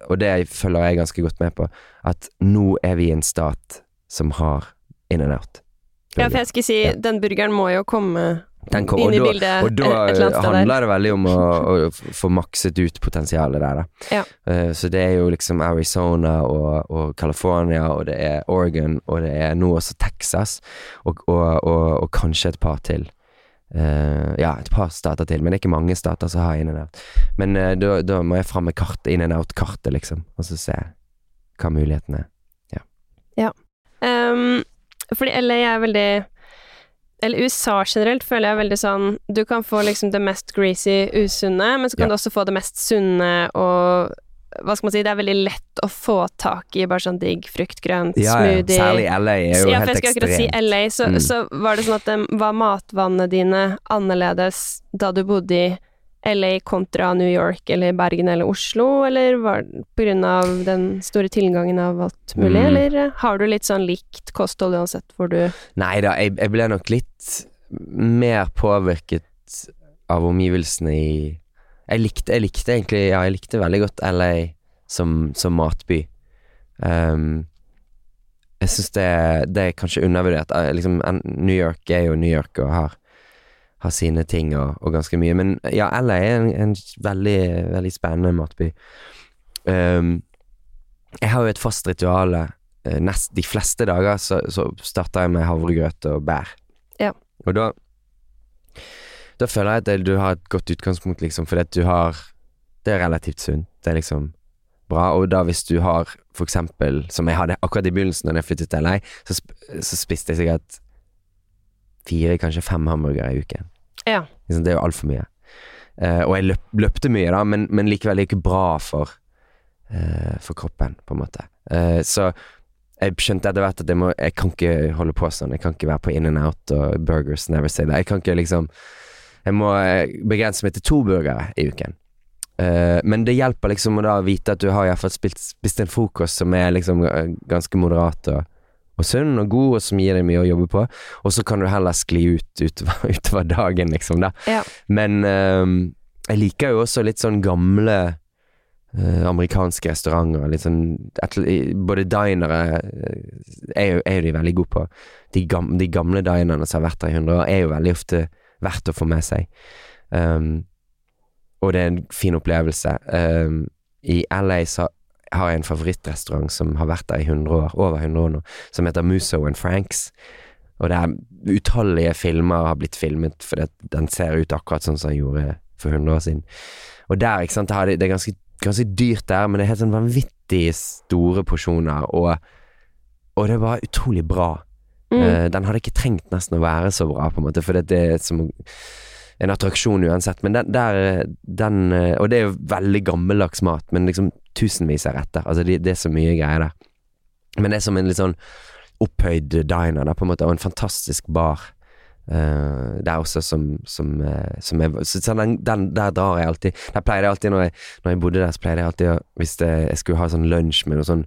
og det følger jeg ganske godt med på, at nå er vi i en stat som har in and out. Ja, for jeg skulle si, Ja. den burgeren må jo komme kom- og da- bildet Og da handler det veldig om å, å få makset ut potensialet der, da. Ja. Uh, så det er jo liksom Arizona og, og California, og det er Oregon, og det er nå også Texas, og, og, kanskje et par til. Uh, ja, et par stater til, men det er ikke mange stater som har in and out. Men uh, da, da må jeg fram med kart, in and out-kartet, liksom, og så se hva mulighetene er. Um, fordi LA er veldig Eller USA generelt føler jeg er veldig sånn Du kan få liksom det mest greasy, usunne, men så kan Ja. du også få det mest sunne og Hva skal man si, det er veldig lett å få tak i bare sånn digg frukt, grønt, smoothie Særlig LA er jo ja, for helt jeg skulle akkurat si ekstremt. LA, så, Mm. så var det sånn at det var matvannene dine annerledes da du bodde i LA kontra New York eller Bergen eller Oslo, eller var det av den store tilgangen av alt mulig, Mm. eller har du litt sånn likt kosthold uansett hvor du Nei da, jeg, jeg ble nok litt mer påvirket av omgivelsene i Jeg likte, jeg likte egentlig Ja, jeg likte veldig godt LA som, som matby. Um, jeg syns det, det er kanskje undervurdert. Eh, Liksom, New York er jo New York og har, har sine ting og, og ganske mye. Men ja, LA er en, en veldig, veldig spennende matby. Um, jeg har jo et fast ritual. eh, Nest, de fleste dager så, så starter jeg med havregrøt og bær. Ja. Og da Da føler jeg at du har et godt utgangspunkt, liksom, fordi at du har Det er relativt sunt. Det er liksom bra. Og da hvis du har for eksempel, som jeg hadde akkurat i begynnelsen da jeg flyttet til LA, så, så spiste jeg sikkert fire, kanskje fem hamburgere i uken. Ja. Liksom, det er jo altfor mye. Uh, og jeg løp, løpte mye, da, men, men likevel ikke bra for, uh, for kroppen, på en måte. Uh, så jeg skjønte etter hvert at jeg, må, jeg kan ikke holde på sånn. Jeg kan ikke være på in and out og burgers, never say that. Jeg kan ikke liksom Jeg må begrense meg til to burgere i uken. Men det hjelper liksom å da vite at du har iallfall spist, en frokost som er liksom ganske moderat og, og sunn og god, og som gir deg mye å jobbe på. Og så kan du heller skli ut utover, utover dagen, liksom, da. Ja. Men um, jeg liker jo også litt sånn gamle uh, amerikanske restauranter. Litt sånn et, Både dinere eh, er jo, er jo de veldig gode på. De, gam, de gamle dinerne som har vært der i 100 år, er jo veldig ofte verdt å få med seg. Um, og det er en fin opplevelse. Um, I LA så har en favorittrestaurant som har vært der i 100 år, over 100 år nå, som heter Musso and Franks. Og det er utallige filmer har blitt filmet at den ser ut akkurat sånn som den gjorde for 100 år siden. Og der, ikke sant, det det er ganske, ganske dyrt der, men det er helt sånn vanvittig store porsjoner, og, og det var utrolig bra. Mm. Uh, den hadde ikke trengt nesten å være så bra, på en måte, for det er som en attraksjon uansett. Men den, der, den eh, Og det er jo veldig gammeldags mat, men liksom tusenvis av retter. Altså, det, det er så mye greier der. Men det er som en litt sånn opphøyd diner, da, på en måte, og en fantastisk bar. Uh, er også som, som, uh, som er, så, så den, den, Der drar jeg alltid Der pleide jeg alltid Når jeg, når jeg bodde der, så pleide jeg alltid å Hvis det, jeg skulle ha sånn lunsj med noen sånn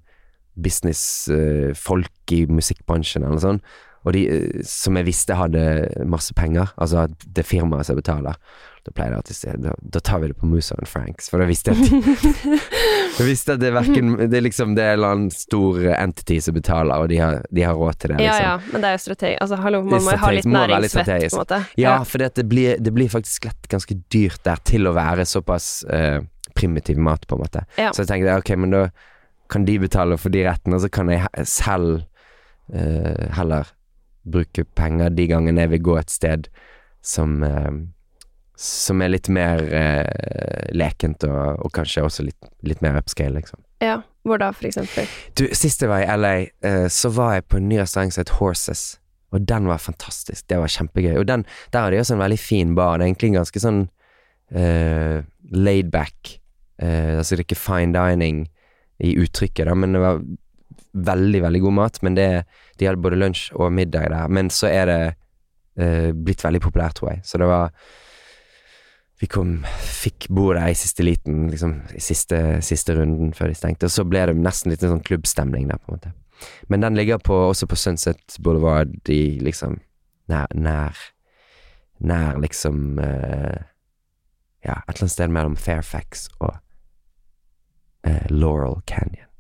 businessfolk i musikkbransjen eller noe sånt, og de eh, som jeg visste hadde masse penger, altså det firmaet som betaler, da pleier jeg alltid å si da, da tar vi det på Musa and Franks, for da visste jeg at de, jeg visste at det er hverken Det er liksom det er en eller annen stor entity som betaler, og de har, de har råd til det, Ja liksom. ja, men det er jo strategi... Altså, hallo, man må jo ha litt næringsvett, på en måte. Ja, for det, blir, det blir faktisk lett ganske dyrt der til å være såpass eh, primitiv mat, på en måte. Ja. Så jeg tenkte ok, men da kan de betale for de rettene, og så kan jeg selv eh, heller bruke penger de gangene jeg vil gå et sted som eh, som er litt mer eh, lekent, og, og kanskje også litt, litt mer upscale, liksom. Ja, hvor da, for eksempel? Du, sist jeg var i LA, eh, så var jeg på en ny restaurant som het Horses, og den var fantastisk. Det var kjempegøy. Og den, der har de også en veldig fin bar. Det er egentlig en ganske sånn eh, laid back eh, Altså det er ikke fine dining i uttrykket, da, men det var veldig, veldig god mat. Men det, de hadde både lunsj og middag der. Men så er det uh, blitt veldig populært, tror jeg. Så det var vi kom, fikk bordet i siste liten, liksom, i siste, siste runden før de stengte. Og så ble det nesten litt en sånn klubbstemning der, på en måte. Men den ligger på, også på Sunset Boulevard i liksom nær Nær, nær liksom uh, Ja, et eller annet sted mellom Fairfax og uh, Laurel Canyon.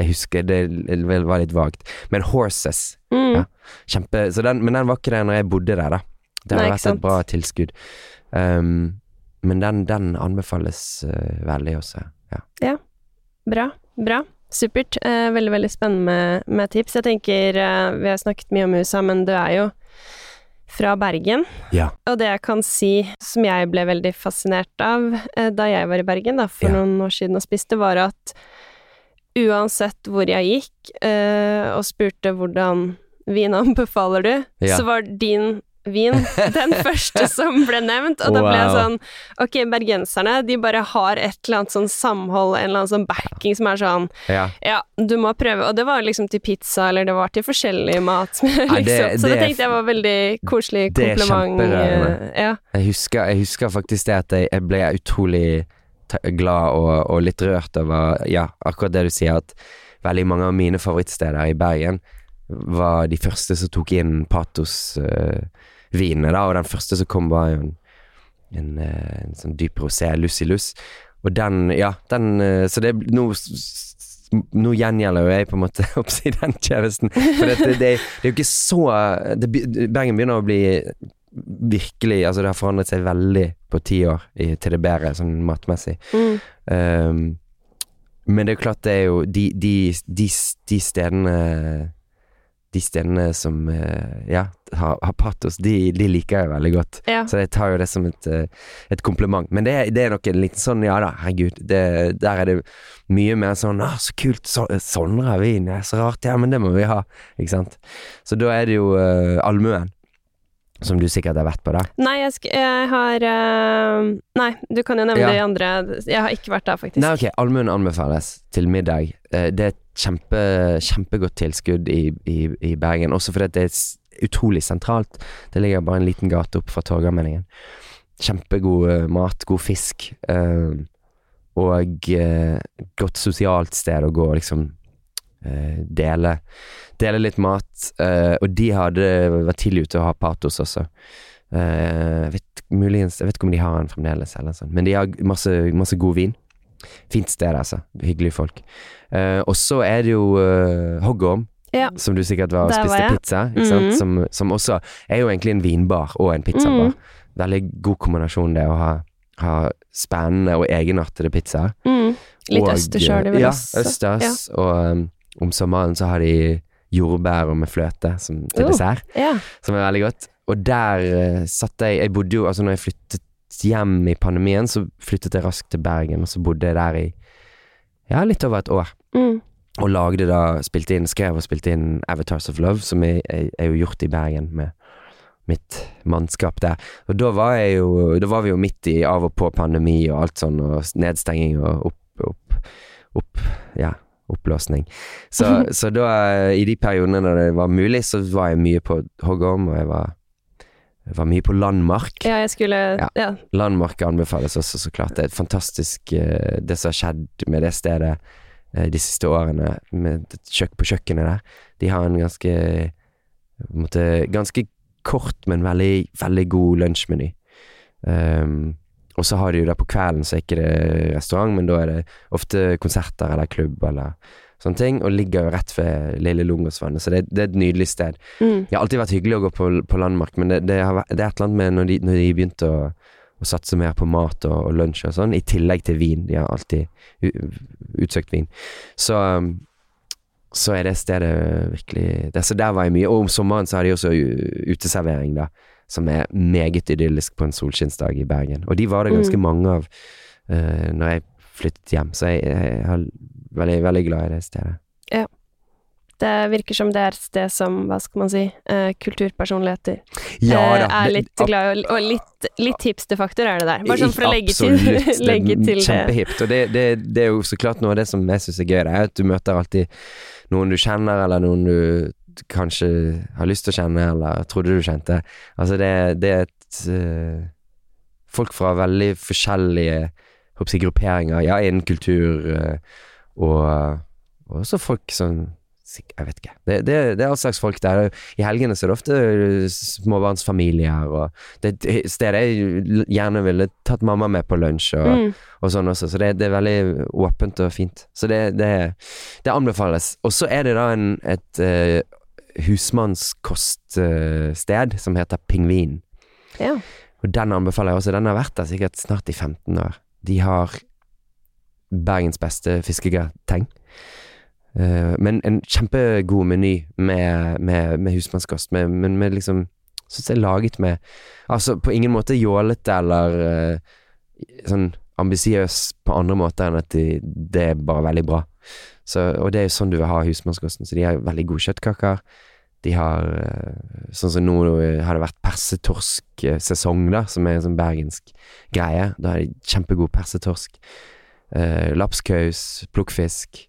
Ja. Ja. Jeg husker det, var litt vagt. Men Horses Mm. Ja. Kjempe så den, Men den var ikke det når jeg bodde der, da. Det har vært et bra tilskudd. Um, men den, den anbefales uh, veldig også. Ja. Bra. Bra. Supert. Eh, veldig, veldig spennende med, med tips. Jeg tenker eh, Vi har snakket mye om USA, men du er jo fra Bergen. Ja. Og det jeg kan si, som jeg ble veldig fascinert av eh, da jeg var i Bergen da, for Ja. noen år siden og spiste, var at uansett hvor jeg gikk eh, og spurte hvordan vin anbefaler du, Ja. så var din vin den første som ble nevnt, og da ble jeg sånn Ok, bergenserne, de bare har et eller annet sånn samhold, en eller annen sånn backing som er sånn ja. Ja, du må prøve. Og det var liksom til pizza, eller det var til forskjellig mat. liksom. det- så det det er- tenkte jeg var veldig koselig det er kompliment. kjemperørende. eh, Ja. Jeg, jeg husker faktisk det at jeg, jeg ble utrolig glad og, og litt rørt over Ja, akkurat det du sier, at veldig mange av mine favorittsteder i Bergen var de første som tok inn patos-vinene, da, og den første som kom, var jo en, en, eh, en sånn dyp rosé, Lucilus. Og den, ja, den uh, Så det nå nå gjengjelder jo jeg på en måte oppsi den tjenesten. For det, det, det, det er jo ikke så Bergen begynner å bli virkelig Altså, det har forandret seg veldig på ti år i, til det bedre, sånn matmessig. Mm. Um, men det er jo klart, det er jo de, de, de, de stedene De stedene som eh, ja, har, har patos, de, de liker jeg veldig godt. ja. Så jeg tar jo det som et, eh, et kompliment. Men det, er- det er nok en liten sånn Ja da, herregud. Det, der er det mye mer sånn Å, så kult. Så, Sondre har vin. Ja, så rart. Ja, men det må vi ha. Ikke sant. Så da er det jo uh, allmuen. Som du sikkert har vært på, da. Nei, jeg, jeg har uh, Nei, du kan jo nevne Ja. de andre. Jeg har ikke vært der, faktisk. Nei, ok, allmuen anbefales til middag. Eh, det er et kjempe, kjempegodt tilskudd i, i, i Bergen, også fordi det er utrolig sentralt. Det ligger bare en liten gate opp fra Torgallmenningen. Kjempegod eh, mat, god fisk, uh, og uh, godt sosialt sted å gå liksom dele, dele litt mat. eh, og de hadde vært tidlig ute å ha patos også. Eh, jeg vet, muligens, jeg vet ikke om de har den fremdeles, eller sånn. men de har masse, masse god vin. Fint sted, altså. Hyggelige folk. Eh, og så er det jo uh, Hoggorm, Ja. som du sikkert var og Der var spiste jeg. pizza. Sant? Mhm. Som, som også er jo egentlig en vinbar og en pizzabar. Mm. Veldig god kombinasjon, det å ha, ha spennende og egenartede pizzaer. Mm. Litt Og, østers har de vel ja, østers. østers. Og um, om sommeren så har de jordbær med fløte som, til Oh. dessert, Ja. som er veldig godt. Og der uh, satt jeg Jeg bodde jo Altså, når jeg flyttet hjem i pandemien, så flyttet jeg raskt til Bergen, og så bodde jeg der i ja, litt over et år. Mm. Og lagde da Spilte inn, skrev og spilte inn Avatars of Love, som jeg, jeg, er jo gjort i Bergen med mitt mannskap der. Og da var jeg jo Da var vi jo midt i av og på pandemi og alt sånn, og nedstenging og opp, opp, opp Ja, opplåsning. Så, så da, i de periodene da det var mulig, så var jeg mye på Hoggorm, og jeg var, jeg var mye på Landmark. ja, jeg skulle Ja. Ja. Landmark anbefales også, så klart. Det er et fantastisk eh, Det som har skjedd med det stedet eh, de siste årene, med på kjøkkenet der. De har en ganske måte, Ganske kort, men veldig, veldig god lunsjmeny. Um, og så har de jo det på kvelden, så er ikke det restaurant, men da er det ofte konserter eller klubb eller sånne ting, og ligger jo rett ved Lille Lungåsvannet, så det, det er et nydelig sted. Mm. Det har alltid vært hyggelig å gå på, på Landmark, men det, det, har, det er et eller annet med når de, når de begynte å, og satse mer på mat og, og lunsj og sånn, i tillegg til vin. De har alltid utsøkt vin. Så um, så er det stedet virkelig det, Så der var jeg mye. Og om sommeren så har de også uteservering, da, som er meget idyllisk på en solskinnsdag i Bergen. Og de var det ganske Mm. mange av uh, når jeg flyttet hjem, så jeg, jeg er veldig, veldig glad i det stedet. Ja. Det virker som det er et sted som, hva skal man si, uh, kulturpersonligheter Ja eh, da. er litt glad i, og litt, litt hipsterfaktor er det der. Bare sånn for å legge til, Absolutt. Legge til det. Kjempehipt. Og det, det, det er jo så klart noe av det som jeg syns er gøy, det er at du møter alltid noen du kjenner, eller noen du kanskje har lyst til å kjenne, eller trodde du kjente. Altså, det, det er et uh, Folk fra veldig forskjellige håper grupperinger, ja, innen kultur, uh, og, og også folk som jeg vet ikke. Det, det, det er all slags folk der. I helgene så er det ofte eh, småbarnsfamilier, og det er et sted jeg gjerne ville tatt mamma med på lunsj og, Mm. og sånn også. Så det, det er veldig åpent og fint. Så det, det, det anbefales. Og så er det da en, et uh, husmannskoststed som heter Pingvin. Ja. Og den anbefaler jeg også. Den har vært der sikkert snart i 15 år. De har Bergens beste fiskegrateng. Uh, men en kjempegod meny med, med, med husmannskost, men med liksom Syns jeg er laget med Altså på ingen måte jålete eller uh, sånn ambisiøs på andre måter enn at de, det er bare veldig bra. Så, og det er jo sånn du vil ha husmannskosten. Så de har veldig gode kjøttkaker. De har eh, Sånn som nå har det vært persetorsk-sesong, da, som er en sånn bergensk greie. Da har de kjempegod persetorsk. Uh, lapskaus, plukkfisk.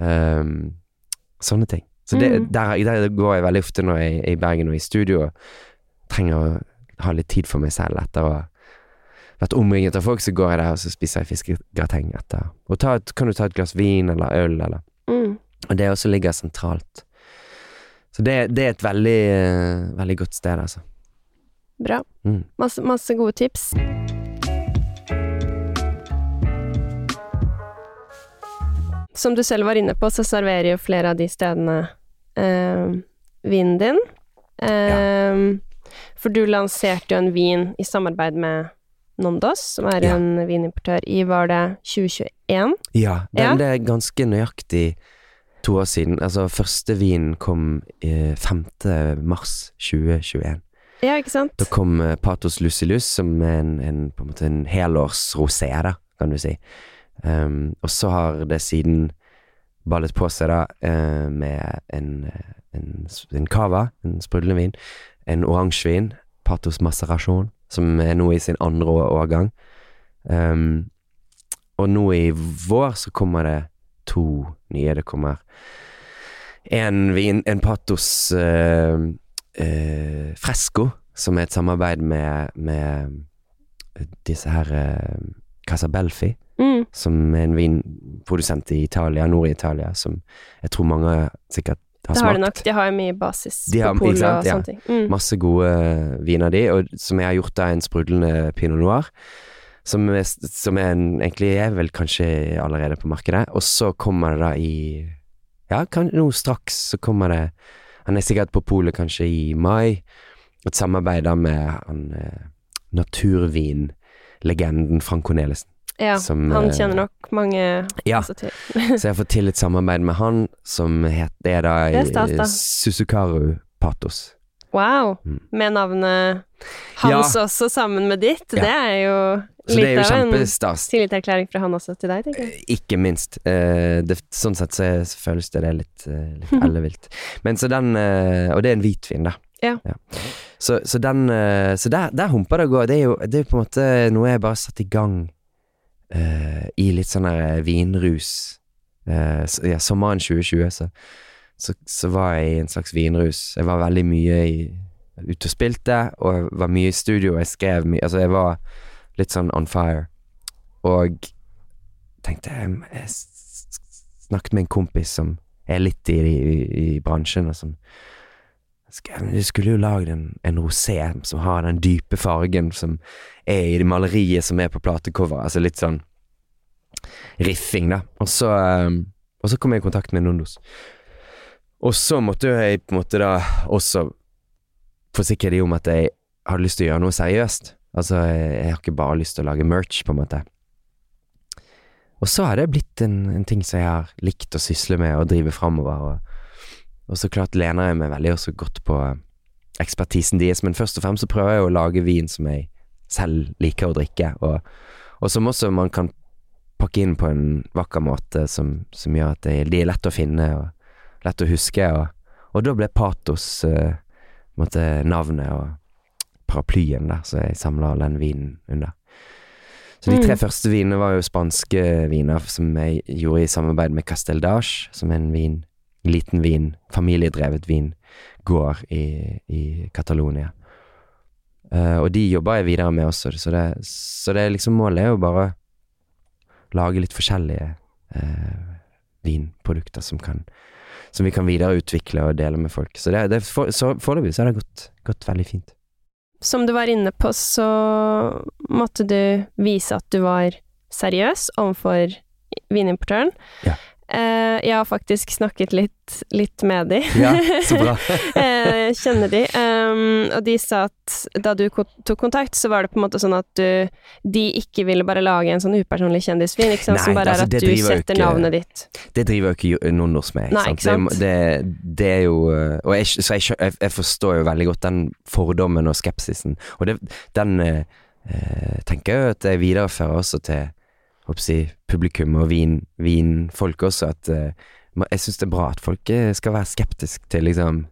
ehm, sånne ting. Så det, Mm. der, der går jeg veldig ofte når jeg er i Bergen og i studio og trenger å ha litt tid for meg selv etter å ha vært omringet av folk, så går jeg der og så spiser jeg fiskegrateng etter. Og et, kan du ta et glass vin eller øl, eller Mm. Og det også ligger sentralt. Så det, det er et veldig, veldig godt sted, altså. Bra. Mm. Masse, masse gode tips. Som du selv var inne på, så serverer jo flere av de stedene eh, vinen din. Eh, For du lanserte jo en vin i samarbeid med Nondos, som er Ja. en vinimportør, i var det 2021? Ja, den, Ja. er ganske nøyaktig to år siden. Altså, første vinen kom eh, 5. mars 2021. Ja, ikke sant? Da kom eh, Patos Lucilus, som er en, en, på en måte en helårs rosé, da, kan du si. Um, og så har det siden ballet på seg, da, uh, med en, eh, en, en cava, en sprudlende vin, en oransjevin, Patos Macerasjon, som er nå i sin andre årgang. Um, og nå i vår så kommer det to nye. Det kommer en vin, en Patos uh, uh, Fresco, som er et samarbeid med, med disse her uh, Casabelfi, Mm. som er en vinprodusent i Italia, nord i Italia, som jeg tror mange sikkert har Det har de smakt. nok. De har mye basis De har- på sant? og Ja. sånne ting. Mm. Masse gode viner de, og som jeg har gjort av en sprudlende pinot noir. Som, er, som er en, egentlig er vel kanskje allerede på markedet. Og så kommer det da i Ja, kan, nå straks så kommer det Han er sikkert på polet kanskje i mai. Et samarbeid da med han eh, naturvinlegenden Frank Cornelissen. Ja, som, han eh, kjenner nok mange Ja. til. Så jeg har fått til et samarbeid med han som het, det er da Det stas, da. Suzukaru Patos. Wow. Mm. Med navnet hans også sammen med ditt. Ja. Det er jo Så det er jo kjempestas. tillitserklæring fra han også til deg, tenker jeg. Ikke minst. Eh, det, sånn sett så, er- så føles det det litt, eh, litt ellevilt. Men så den eh, Og det er en hvitvin, da. Ja. Så, så den eh, Så der, der humper det og går. Det er jo det er på en måte noe jeg bare satt i gang uh, i litt sånn der vinrus. Uh, så, ja, sommeren 2020, så, så, så var jeg i en slags vinrus. Jeg var veldig mye i, ute og spilte, og jeg var mye i studio, og jeg skrev mye Altså, jeg var litt sånn on fire. Og tenkte jeg, snakket med en kompis som er litt i, i, i bransjen, og som Du skulle jo lagd en, en rosé som har den dype fargen som er i det maleriet som er på platecover. Altså litt sånn riffing, da. Og så, og så kom jeg i kontakt med Nondos. Og så måtte jeg på en måte da også forsikre de om at jeg hadde lyst til å gjøre noe seriøst. Altså, jeg, har ikke bare lyst til å lage merch, på en måte. og så har det blitt en, en ting som jeg har likt å sysle med og drive framover. Og, og så klart lener jeg meg veldig også godt på ekspertisen deres, men først og fremst så prøver jeg å lage vin som jeg selv liker å drikke, og, og som også man kan pakke inn på en vakker måte som, som gjør at de er lett å finne og lett å huske, og, og da ble Patos uh, navnet og paraplyen der, så jeg samler all den vinen under. Så de tre mm. første vinene var jo spanske viner som jeg gjorde i samarbeid med Castel d'Age, som er en vin, liten vin, familiedrevet vin, gård i, i Catalonia. Uh, og de jobber jeg videre med også, så det, så det liksom målet er jo bare lage litt forskjellige uh, vinprodukter som kan som vi kan videreutvikle og dele med folk. Så, det, det for, så foreløpig så har det gått, gått veldig fint. Som du var inne på, så måtte du vise at du var seriøs overfor vinimportøren. Ja. Uh, jeg har faktisk snakket litt, litt med de. Ja, så bra. uh, kjenner de. Um, og de sa at da du tok kontakt, så var det på en måte sånn at du De ikke ville bare lage en sånn upersonlig kjendisvin, ikke sant? Nei, som bare altså, er at du setter ikke, navnet ditt. Det driver jo ikke noen Nondos med, ikke Nei, sant? Ikke sant? Det, det, det, er jo Og jeg, så jeg, jeg, jeg, forstår jo veldig godt den fordommen og skepsisen, og det, den uh, tenker jeg at jeg viderefører også til si, publikum og vin, også, at uh, jeg syns det er bra at folk eh, skal være skeptiske til liksom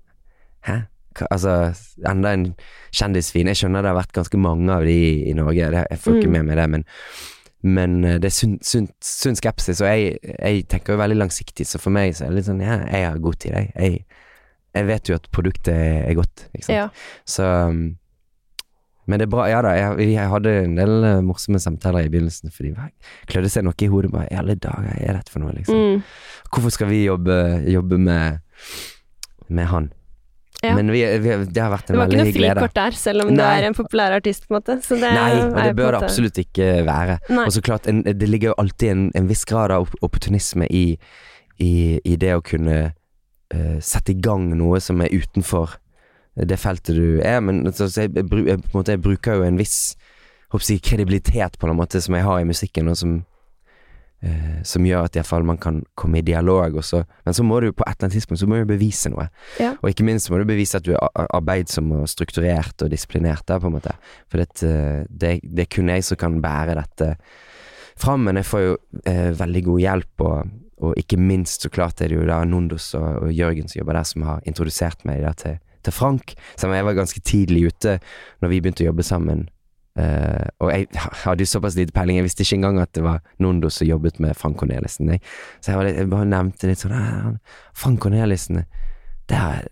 Hæ? Altså, enda en kjendisvin. Jeg skjønner det har vært ganske mange av de i, i Norge, det, jeg får ikke mm. med meg det, men, men eh, det er sunn, sunn, sunn skepsis, og jeg, jeg, tenker jo veldig langsiktig, så for meg så er det litt sånn Ja, jeg har god tid, jeg. jeg. jeg vet jo at produktet er godt, ikke sant. Ja. Så um, men det er bra. Ja da, jeg, jeg hadde en del uh, morsomme samtaler i begynnelsen, fordi klødde seg noe i hodet. Bare i alle dager, er dette for noe, liksom? Mm. Hvorfor skal vi jobbe, jobbe med, med han? Ja. Men vi, vi, det har vært en veldig glede. Det var ikke noe frikort der, selv om Nei. du er en populær artist, på en måte. Det Nei, og det bør det absolutt ikke være. Nei. Og så klart, en, det ligger jo alltid en, en viss grad av opportunisme i, i, i det å kunne uh, sette i gang noe som er utenfor det feltet du er, men altså, jeg, jeg, jeg, bruker jo en viss jeg, kredibilitet på en måte som jeg har i musikken, og som, eh, som gjør at iallfall man kan komme i dialog. Også. Men så må du på et eller annet tidspunkt så må du bevise noe. Ja. Og ikke minst må du bevise at du er arbeidsom og strukturert og disiplinert. Der, på en måte. For det, det, det er kun jeg som kan bære dette fram, men jeg får jo eh, veldig god hjelp. og og ikke minst så klart er det jo da Nondos og, og Jørgen som jobber der, som har introdusert meg da til til Frank, som jeg var ganske tidlig ute når vi begynte å jobbe sammen. Uh, og jeg hadde jo såpass lite peiling, jeg visste ikke engang at det var Nondo som jobbet med Frank Cornelissen. Jeg. Så jeg, litt, jeg, bare nevnte litt sånn Frank Cornelissen det er,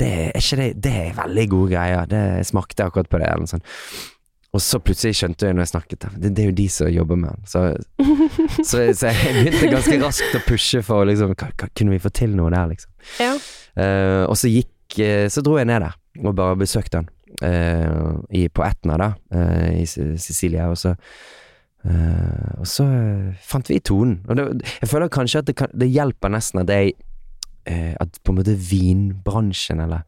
det er ikke det Det er veldig gode greier. Det smakte akkurat på det, eller noe sånt. Og så plutselig skjønte jeg når jeg snakket det, det er jo de som jobber med han. Så, så, så, jeg begynte ganske raskt å pushe for liksom Kunne vi få til noe der, liksom? Ja. Uh, og så gikk Eh, så dro jeg ned der og bare besøkte han uh, i, på Etna, da, uh, i Sicilia, og så uh, Og så fant vi tonen. Og det, jeg føler kanskje at det, kan, det hjelper nesten at jeg At på en måte vinbransjen, eller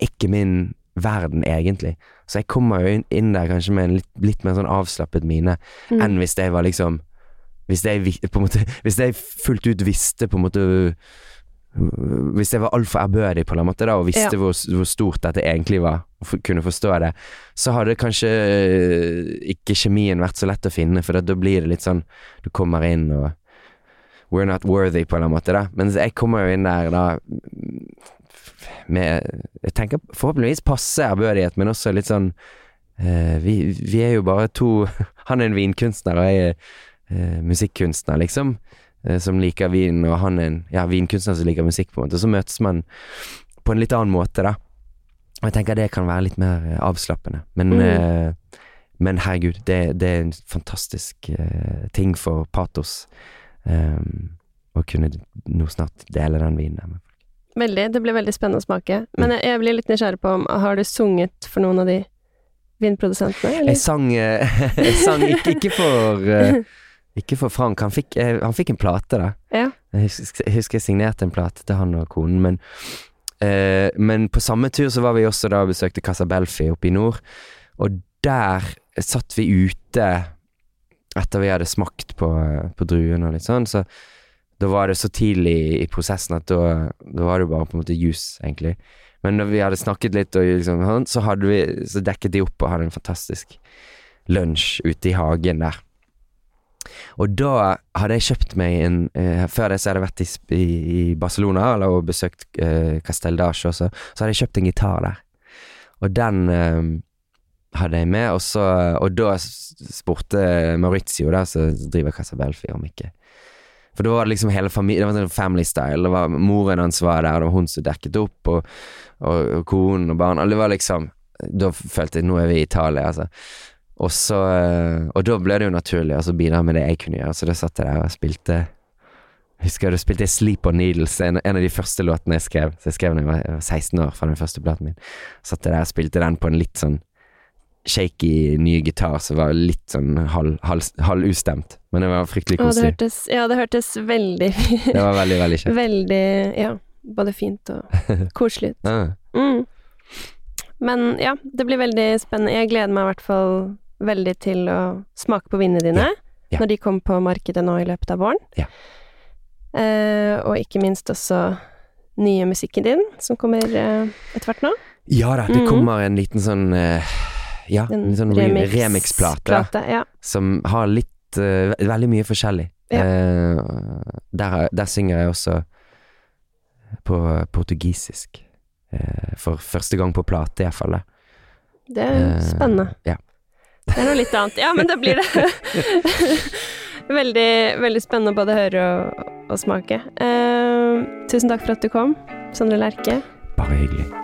Ikke min verden, egentlig. Så jeg kommer jo inn, inn der kanskje med en litt, litt mer sånn avslappet mine mm. enn hvis jeg var liksom Hvis jeg på en måte Hvis jeg fullt ut visste på en måte hvis jeg var altfor ærbødig på en måte da, og visste ja. hvor, hvor, stort dette egentlig var, og kunne forstå det, så hadde kanskje eh, ikke kjemien vært så lett å finne, for da blir det litt sånn Du kommer inn og We're not worthy, på en måte, da. Men jeg kommer jo inn der da med Jeg tenker forhåpentligvis passe ærbødighet, men også litt sånn uh, vi, vi, er jo bare to Han er en vinkunstner, og jeg er uh, musikkunstner, liksom. Eh, som liker vin, og han er en ja, vinkunstner som liker musikk, på en måte. Så møtes man på en litt annen måte, da. Og jeg tenker det kan være litt mer eh, avslappende. Men, mm. eh, men herregud, det, det, er en fantastisk eh, ting for patos um, å kunne nå snart dele den vinen der med folk. Veldig. Det blir veldig spennende å smake. Men mm. jeg blir litt nysgjerrig på om Har du sunget for noen av de vinprodusentene? Eller? Jeg sang, jeg sang ikke, ikke for uh, Ikke for Frank. Han fikk, eh, han fikk en plate, da. Ja. Jeg husker, jeg husker jeg signerte en plate til han og konen, men eh, Men på samme tur så var vi også da og besøkte Casa Belfi oppe i nord, og der satt vi ute etter vi hadde smakt på, på druene og litt sånn, så da var det så tidlig i prosessen at da, da var det bare på en måte juice, egentlig. Men når vi hadde snakket litt, liksom, sånn, så, vi, så dekket de opp og hadde en fantastisk lunsj ute i hagen der. Og da hadde jeg kjøpt meg en eh, Før det så hadde jeg vært i, i, Barcelona eller, og besøkt eh, Castel d'Arche også, så hadde jeg kjøpt en gitar der. Og den eh, hadde jeg med, og, så, og da spurte Maurizio, da, som driver Casabelfi, om ikke For da var det liksom hele familien, det var sånn family style. Det var Moren hans var der, det var hun som dekket opp, og, og, og konen og barn. Det var liksom Da følte jeg nå er vi i Italia, altså. Og så eh, Og da ble det jo naturlig å bidra med det jeg kunne gjøre, så da satt jeg der og spilte Husker du spilte jeg Sleep on Needles, en, en av de første låtene jeg skrev. Så jeg skrev da jeg var 16 år, fra den første platen min. Satt jeg der og spilte den på en litt sånn shaky ny gitar som var litt sånn halv- halv- halvustemt. Men det var fryktelig Å, det koselig. hørtes Ja, det hørtes veldig Det var veldig, veldig kjekt. Veldig Ja, både fint og koselig ut. ah. Mm. Men ja, det blir veldig spennende. Jeg gleder meg i hvert fall veldig til å smake på vinene dine ja. når de kommer på markedet nå i løpet av våren. Ja. Eh, og ikke minst også nye musikken din, som kommer eh, etter hvert nå. ja da, det Mhm. kommer en liten sånn eh, Ja, En en sånn re- remix- remix-plate Ja. som har litt eh, Veldig mye forskjellig. Ja. Eh, der, der synger jeg også på portugisisk. Eh, for første gang på plate, iallfall. Det er spennende. Ja. Det er noe litt annet. Ja, men da blir det veldig, veldig spennende å både høre og, og smake. Uh, tusen takk for at du kom, Sondre Lerche. Bare hyggelig.